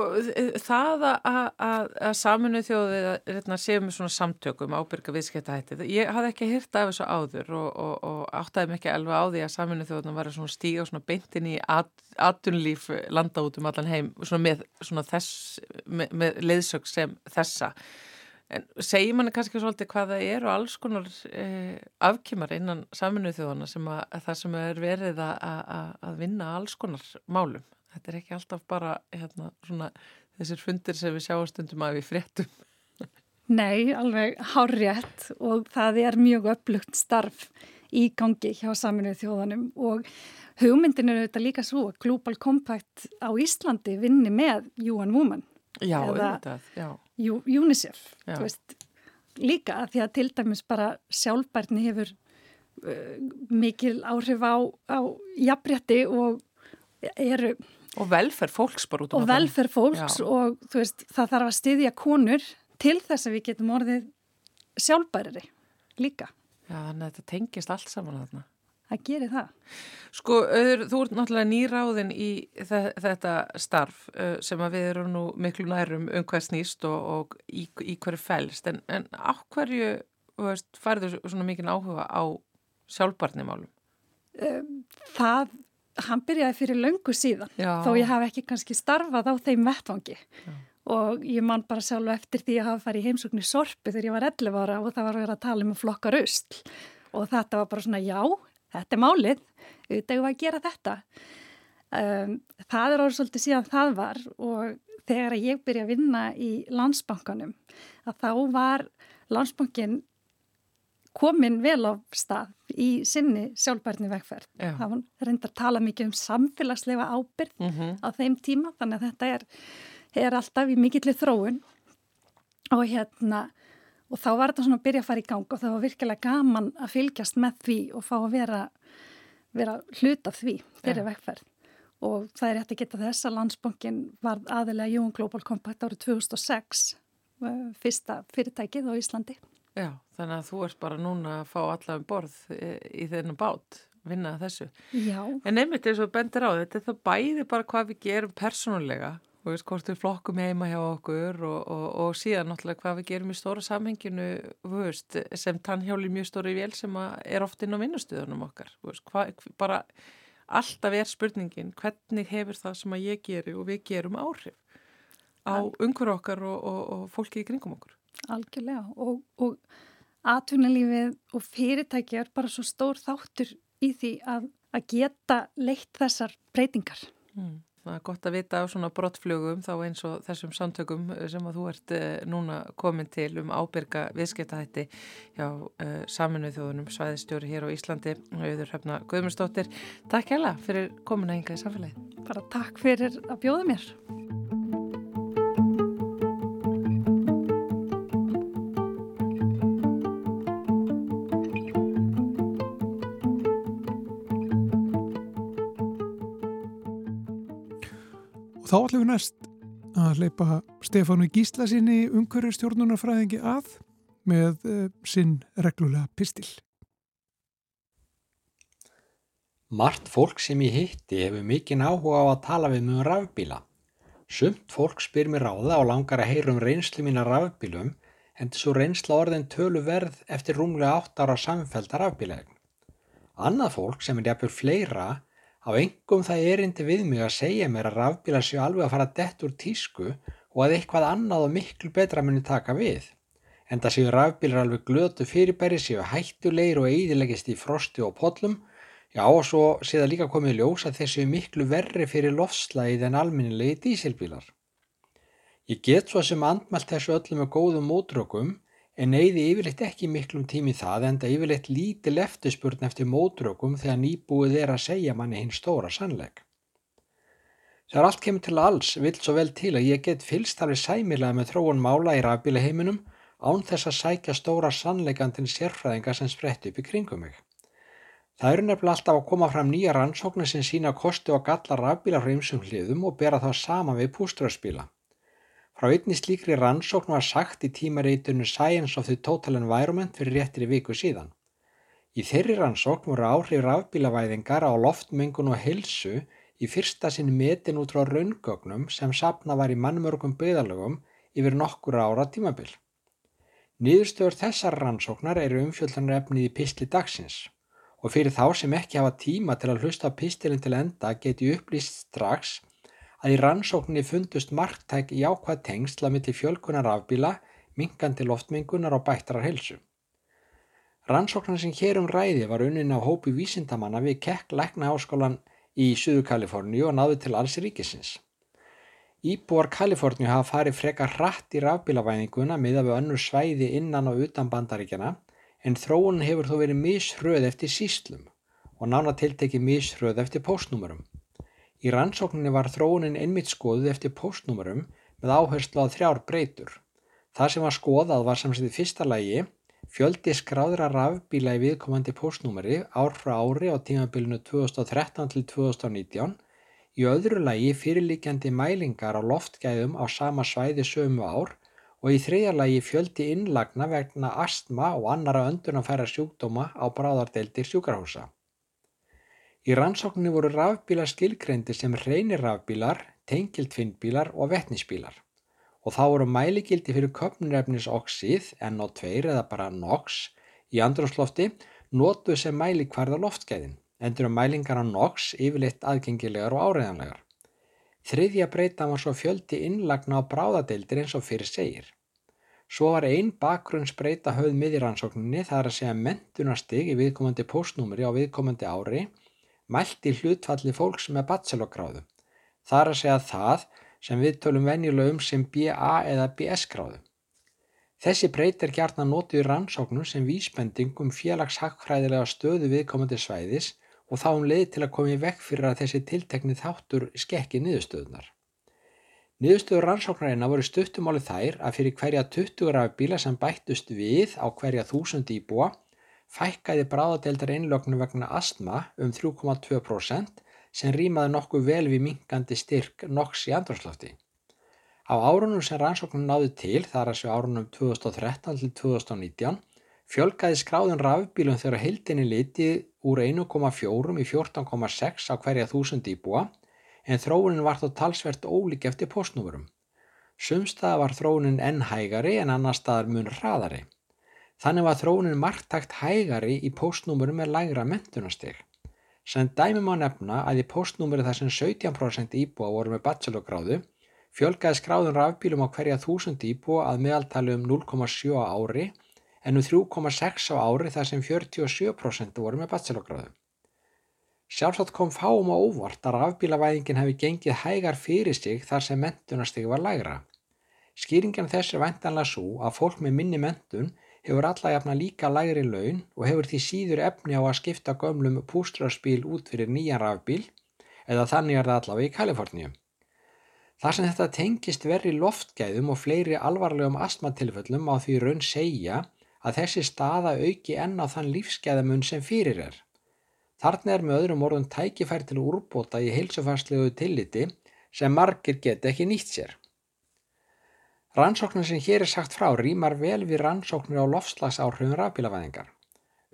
það að, að, að saminu þjóðið hérna, séu með svona samtökum ábyrga viðskiptahættið, ég hafði ekki hýrt af þessu áður og, og, og áttaði ekki alveg á því að saminu þjóðina var að stíga beintin í at, atunlíf landa út um allan heim svona með, svona þess, með, með leiðsög sem þessa. En segir manni kannski svolítið hvað það er og alls konar eh, afkymar innan saminu þjóðana sem að, að það sem er verið að vinna alls konar málum. Þetta er ekki alltaf bara hérna, svona, þessir fundir sem við sjáum stundum að við fréttum. Nei, alveg hárjætt og það er mjög upplugt starf í gangi hjá saminuð þjóðanum og hugmyndin er auðvitað líka svo að Global Compact á Íslandi vinni með UN Women. Já, Eða auðvitað, já. UNICEF, veist, líka því að til dæmis bara sjálfbærni hefur uh, mikil áhrif á, á jafnrétti og eru Og velferð fólks bara út á og velferð fólks Já. og þú veist, það þarf að styðja konur til þess að við getum orðið sjálfbærari líka. Já, þannig að þetta tengist allt saman þarna. Það gerir það. Sko, auður, þú ert náttúrulega nýráðin í þe þetta starf uh, sem að við erum nú miklu nærum um hvað snýst og, og í, í hverju fælst. En, en á hverju þú veist, færðu svona mikinn áhuga á sjálfbarnimálum? Um, Það, hann byrjaði fyrir löngu síðan, Já. þó ég hafi ekki kannski starfað á þeim vettvangi. Og ég man bara sjálf eftir því að hafa farið í heimsókn í Sorpu þegar ég var 11 ára og það var verið að tala um að flokka rausl. Og þetta var bara svona, já, þetta er málið, auðvitað var að gera þetta. Um, það er orðið svolítið síðan það var og þegar ég byrja að vinna í landsbankanum, að þá var landsbankin komin vel á stað í sinni sjálfbærni vegferð. Já. Það reyndar að tala mikið um samfélagslega ábyrg Mm á þeim tíma, þannig að þetta er, er alltaf í mikillir þróun og hérna og þá var þetta svona að byrja að fara í gang og það var virkilega gaman að fylgjast með því og fá að vera, vera hlut af því fyrir Já. vegferð og það er rétt að geta þess að landsbankin var aðilega Jón Global Compact árið 2006 eh, fyrsta fyrirtækið á Íslandi. Já, þannig að þú ert bara núna að fá alla um borð í, í þennan bát, vinna þessu. Já, En einmitt eins og bendir á þetta, það bæði bara hvað við gerum persónulega, og veist hvort við flokkum heima hjá okkur og, og, og síðan náttúrulega hvað við gerum í stóra samhenginu, þú veist, sem tannhjáli mjög stóri vél sem er oft inn á vinnustuðunum okkar, þú veist, hvað, bara alltaf er spurningin, hvernig hefur það sem að ég geri og við gerum áhrif á umhverju okkar og, og, og fólki í kringum okkur. algjörlega og, og atvinnulífið og fyrirtæki er bara svo stór þáttur í því að, að geta leitt þessar breytingar. Mm. Það er gott að vita á svona brottflugum þá eins og þessum samtökum sem að þú ert eh, núna komin til um ábyrga viðskiptahætti hjá eh, saminuð þjóðunum svæðistjóri hér á Íslandi auður hefna Guðmundsdóttir. Takk hella fyrir komuna hinga í samfélagi. Bara takk fyrir að bjóða mér. Þá ætlum við næst að leipa Stefánu Gísla sinni umhverju stjórnunarfræðingi að með uh, sinn reglulega pistil. Margt fólk sem ég hitti hefur mikinn áhuga á að tala við mig um rafbíla. Sumt fólk spyr mér ráða og langar að heyra um reynslu mín að rafbílum en þessu reynsla orðin tölu verð eftir rúmlega 8 ára samfælda rafbílaegn. Annað fólk sem er jafnvel fleira á engum það erindi við mig að segja mér að rafbílar séu alveg að fara dett úr tísku og að eitthvað annað og miklu betra muni taka við. En það séu rafbílar alveg glötu fyrirbæri séu hættulegir og eidilegist í frosti og podlum Já og svo sé það líka komið ljós að þessu er miklu verri fyrir lofslægið en alminnilegi dísilbílar. Ég get svo sem andmælt þessu öllu með góðum mótrökum en neyði yfirleitt ekki miklum tími það en það yfirleitt lítil eftirspurn eftir mótrökum þegar nýbúið er að segja manni hinn stóra sannleik. Þegar allt kemur til alls vil svo vel til að ég get fylst alveg sæmilega með þróun mála í rafbílaheiminum án þess að sækja stóra sannleikandin sérfræðinga sem sprett upp í kringum mig. Það eru nefnilega alltaf að koma fram nýja rannsóknir sem sína kosti og galla rafbíla frá ymsum hliðum og bera þá sama við púströðspíla. Frá einni slíkri rannsókn var sagt í tímareitunum Science of the Total Environment fyrir réttri viku síðan. Í þeirri rannsókn voru áhrif rafbílavæðingar á loftmengun og helsu í fyrsta sinn metin út frá raungögnum sem sapna var í mannmörgum byggðalögum yfir nokkur ára tímabil. Nýðurstöður þessar rannsóknar eru umfjöldunarefnið í písli dagsins og fyrir þá sem ekki hafa tíma til að hlusta pistilin til enda geti upplýst strax að í rannsókninni fundust marktæk í ákvað tengsla millir fjölkunar afbíla, minkandi loftmengunar og bættrar helsu. Rannsóknar sem hér um ræði var unnin á hópi vísindamanna við Keck Lækna áskólan í Suðu Kaliforníu og náðu til alls ríkisins. Íbúar Kaliforníu hafa farið frekar hratt í rafbílavæðinguna miða við önnur svæði innan og utan bandaríkjana en þróun hefur þó verið mishröð eftir síslum og nána tiltekið mishröð eftir postnúmurum. Í rannsókninni var þróunin einmitt skoðuð eftir postnúmurum með áherslu á þrjár breytur. Það sem var skoðað var samsett í fyrsta lægi fjöldi skráðra rafbíla í viðkomandi postnúmeri ár frá ári á tímabilinu 2013 til 2019 í öðru lægi fyrirlíkjandi mælingar á loftgæðum á sama svæði sömu ár og í þriðja lagi fjöldi innlagna vegna astma og annara öndunafæra sjúkdóma á bráðardeildir sjúkrahúsa. Í rannsókninni voru rafbílar skilgreindi sem reynir rafbílar, tengiltfinnbílar og vettnisbílar og þá voru mæligildi fyrir köpnurefnis oxið, NO2 eða bara NOx, í andrúslofti nótuð sem mælikvarða loftgæðin, endur um mælingar á NOx yfirleitt aðgengilegar og áreðanlegar. Þriðja breytan var svo fjöldi innlagna á bráðadeildir eins og fyrir segir. Svo var einn bakgrunnsbreyta höfð miðiransókninni þar að segja mentunastig í viðkomandi postnúmeri á viðkomandi ári mælti hlutfalli fólks með bachelorgráðu. Þar að segja það sem við tölum venjulegum sem BA eða BS gráðu. Þessi breyt er gert að notið í rannsóknum sem vísbendingum félagshagfræðilega stöðu viðkomandi svæðis og þá um leið til að koma í vekk fyrir að þessi tiltekni þáttur skekki niðurstöðunar. Niðurstöður rannsóknarina voru stuttumáli þær að fyrir hverja 20 rafbíla sem bættust við á hverja þúsund íbúa fækkaði bráðadeildar einlögnu vegna astma um 3,2% sem rýmaði nokkuð vel við minkandi styrk NOx í andrúrslofti. Á árunum sem rannsóknum náðu til, þar að séu árunum 2013 til 2019, fjölgaði skráðun rafbílum þegar heildinni litið úr 1,4 í 14,6 á hverja þúsund íbúa en þróunin var þó talsvert ólík eftir postnúmurum. Sumstaða var þróunin enn hægari en annar staðar mun hraðari. Þannig var þróunin margtakt hægari í postnúmurum með lægra mentunasteg. Sem dæmum á nefna að í postnúmuri þar sem 17% íbúa voru með bachelorgráðu fjölgaði skráðun rafbílum á hverja þúsund íbúa að meðaltali um 0,7 ári en um 3,6 á ári þar sem 47% voru með bachelorgráðu. Sjálfsagt kom fáum á óvart að rafbílavæðingin hefði gengið hægar fyrir sig þar sem mentunastigi var lægra. Skýringin þess er væntanlega svo að fólk með minni mentun hefur alla jafna líka lægri laun og hefur því síður efni á að skipta gömlum pústrarspíl út fyrir nýjan rafbíl eða þannig er það allavega í Kaliforníu. Þar sem þetta tengist verri loftgæðum og fleiri alvarlegum astmatilföllum á því raun segja að þessi staða auki enn á þann lífsgæðamun sem fyrir er. Þarna er með öðrum orðun tækifær til úrbóta í heilsufærslegu tilliti sem margir geta ekki nýtt sér. Rannsóknir sem hér er sagt frá rýmar vel við rannsóknir á lofslagsáhrifum rafbílavæðingar.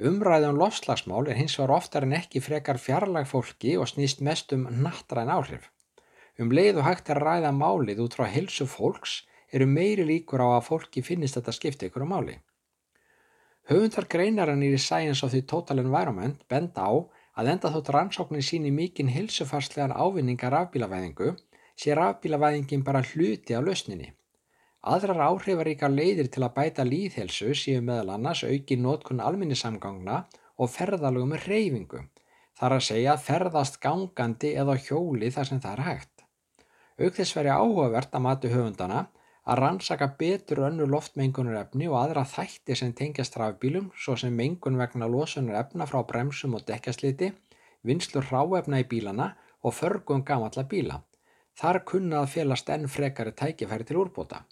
Umræðum lofslagsmál er hins vegar oftar en ekki frekar fjarlag fólki og snýst mest um nattræn áhrif. Um leið og hægt er að ræða málið út frá helsu fólks eru meiri líkur á að fólki finnist þetta skipta ykkur á máli. Höfundar greinarannir í Science of the Total Environment benda á að enda þótt rannsóknin síni mikinn helsufarslegan ávinningar rafbílavæðingu sé rafbílavæðingin bara hluti á lausninni. Aðrar áhrifaríkar leiðir til að bæta líðhelsu séu meðal annars auki nótkun alminnisamgangna og ferðalögum reyfingu. Þar að segja ferðast gangandi eða hjóli þar sem það er hægt. Auk þess veri áhugavert að mati höfundana að rannsaka betur önnu loftmengunarefni og aðra þætti sem tengjast rafbílum svo sem mengun vegna losunarefna frá bremsum og dekkjasliti, vinslur ráefna í bílana og förgum gamalla bíla. Þar kunna að félast enn frekari tækifæri til úrbóta.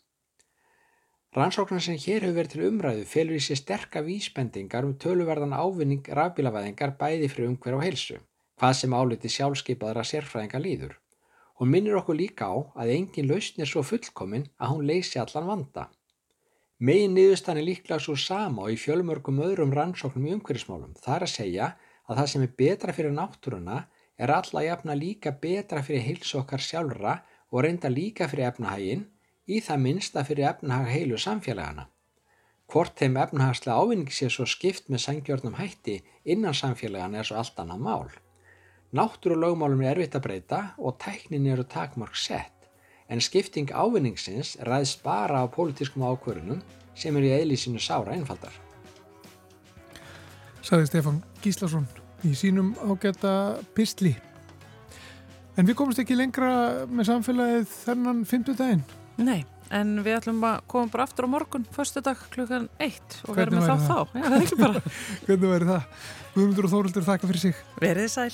Rannsóknar sem hér hefur verið til umræðu felur í sér sterka vísbendingar um töluverðan ávinning rafbílavæðingar bæði fyrir umhver og heilsu, hvað sem áliti sjálfskeipaðra sérfræðinga líður. Hún minnir okkur líka á að engin lausn er svo fullkomin að hún leysi allan vanda. Megin niðurstann er líklega svo sama og í fjölmörgum öðrum rannsóknum í umhverjismálum. Það er að segja að það sem er betra fyrir náttúruna er alla jafna líka betra fyrir heilsu okkar sjálfra og reynda líka fyrir efnahægin í það minnsta fyrir efnahag heilu samfélagana. Hvort þeim efnahagslega ávinning sé svo skipt með sangjörnum hætti innan samfélagana er svo allt annað mál. Náttúrulögmálum er erfitt að breyta og tæknin eru takmark sett en skipting ávinningsins ræðst bara á pólitískum ákvörunum sem eru í eðlísinu sára einfaldar. Saði Stefan Gíslason í sínum ágæta pistli. En við komumst ekki lengra með samfélagið þennan 50 daginn. Nei, en við ætlum að koma bara aftur á morgun, förstu dag klukkan 1 og verðum væri þá það? þá. Já, er. <laughs> Hvernig væri það? Guðmundur og Þóruldur þakka fyrir sig. Verið sæl.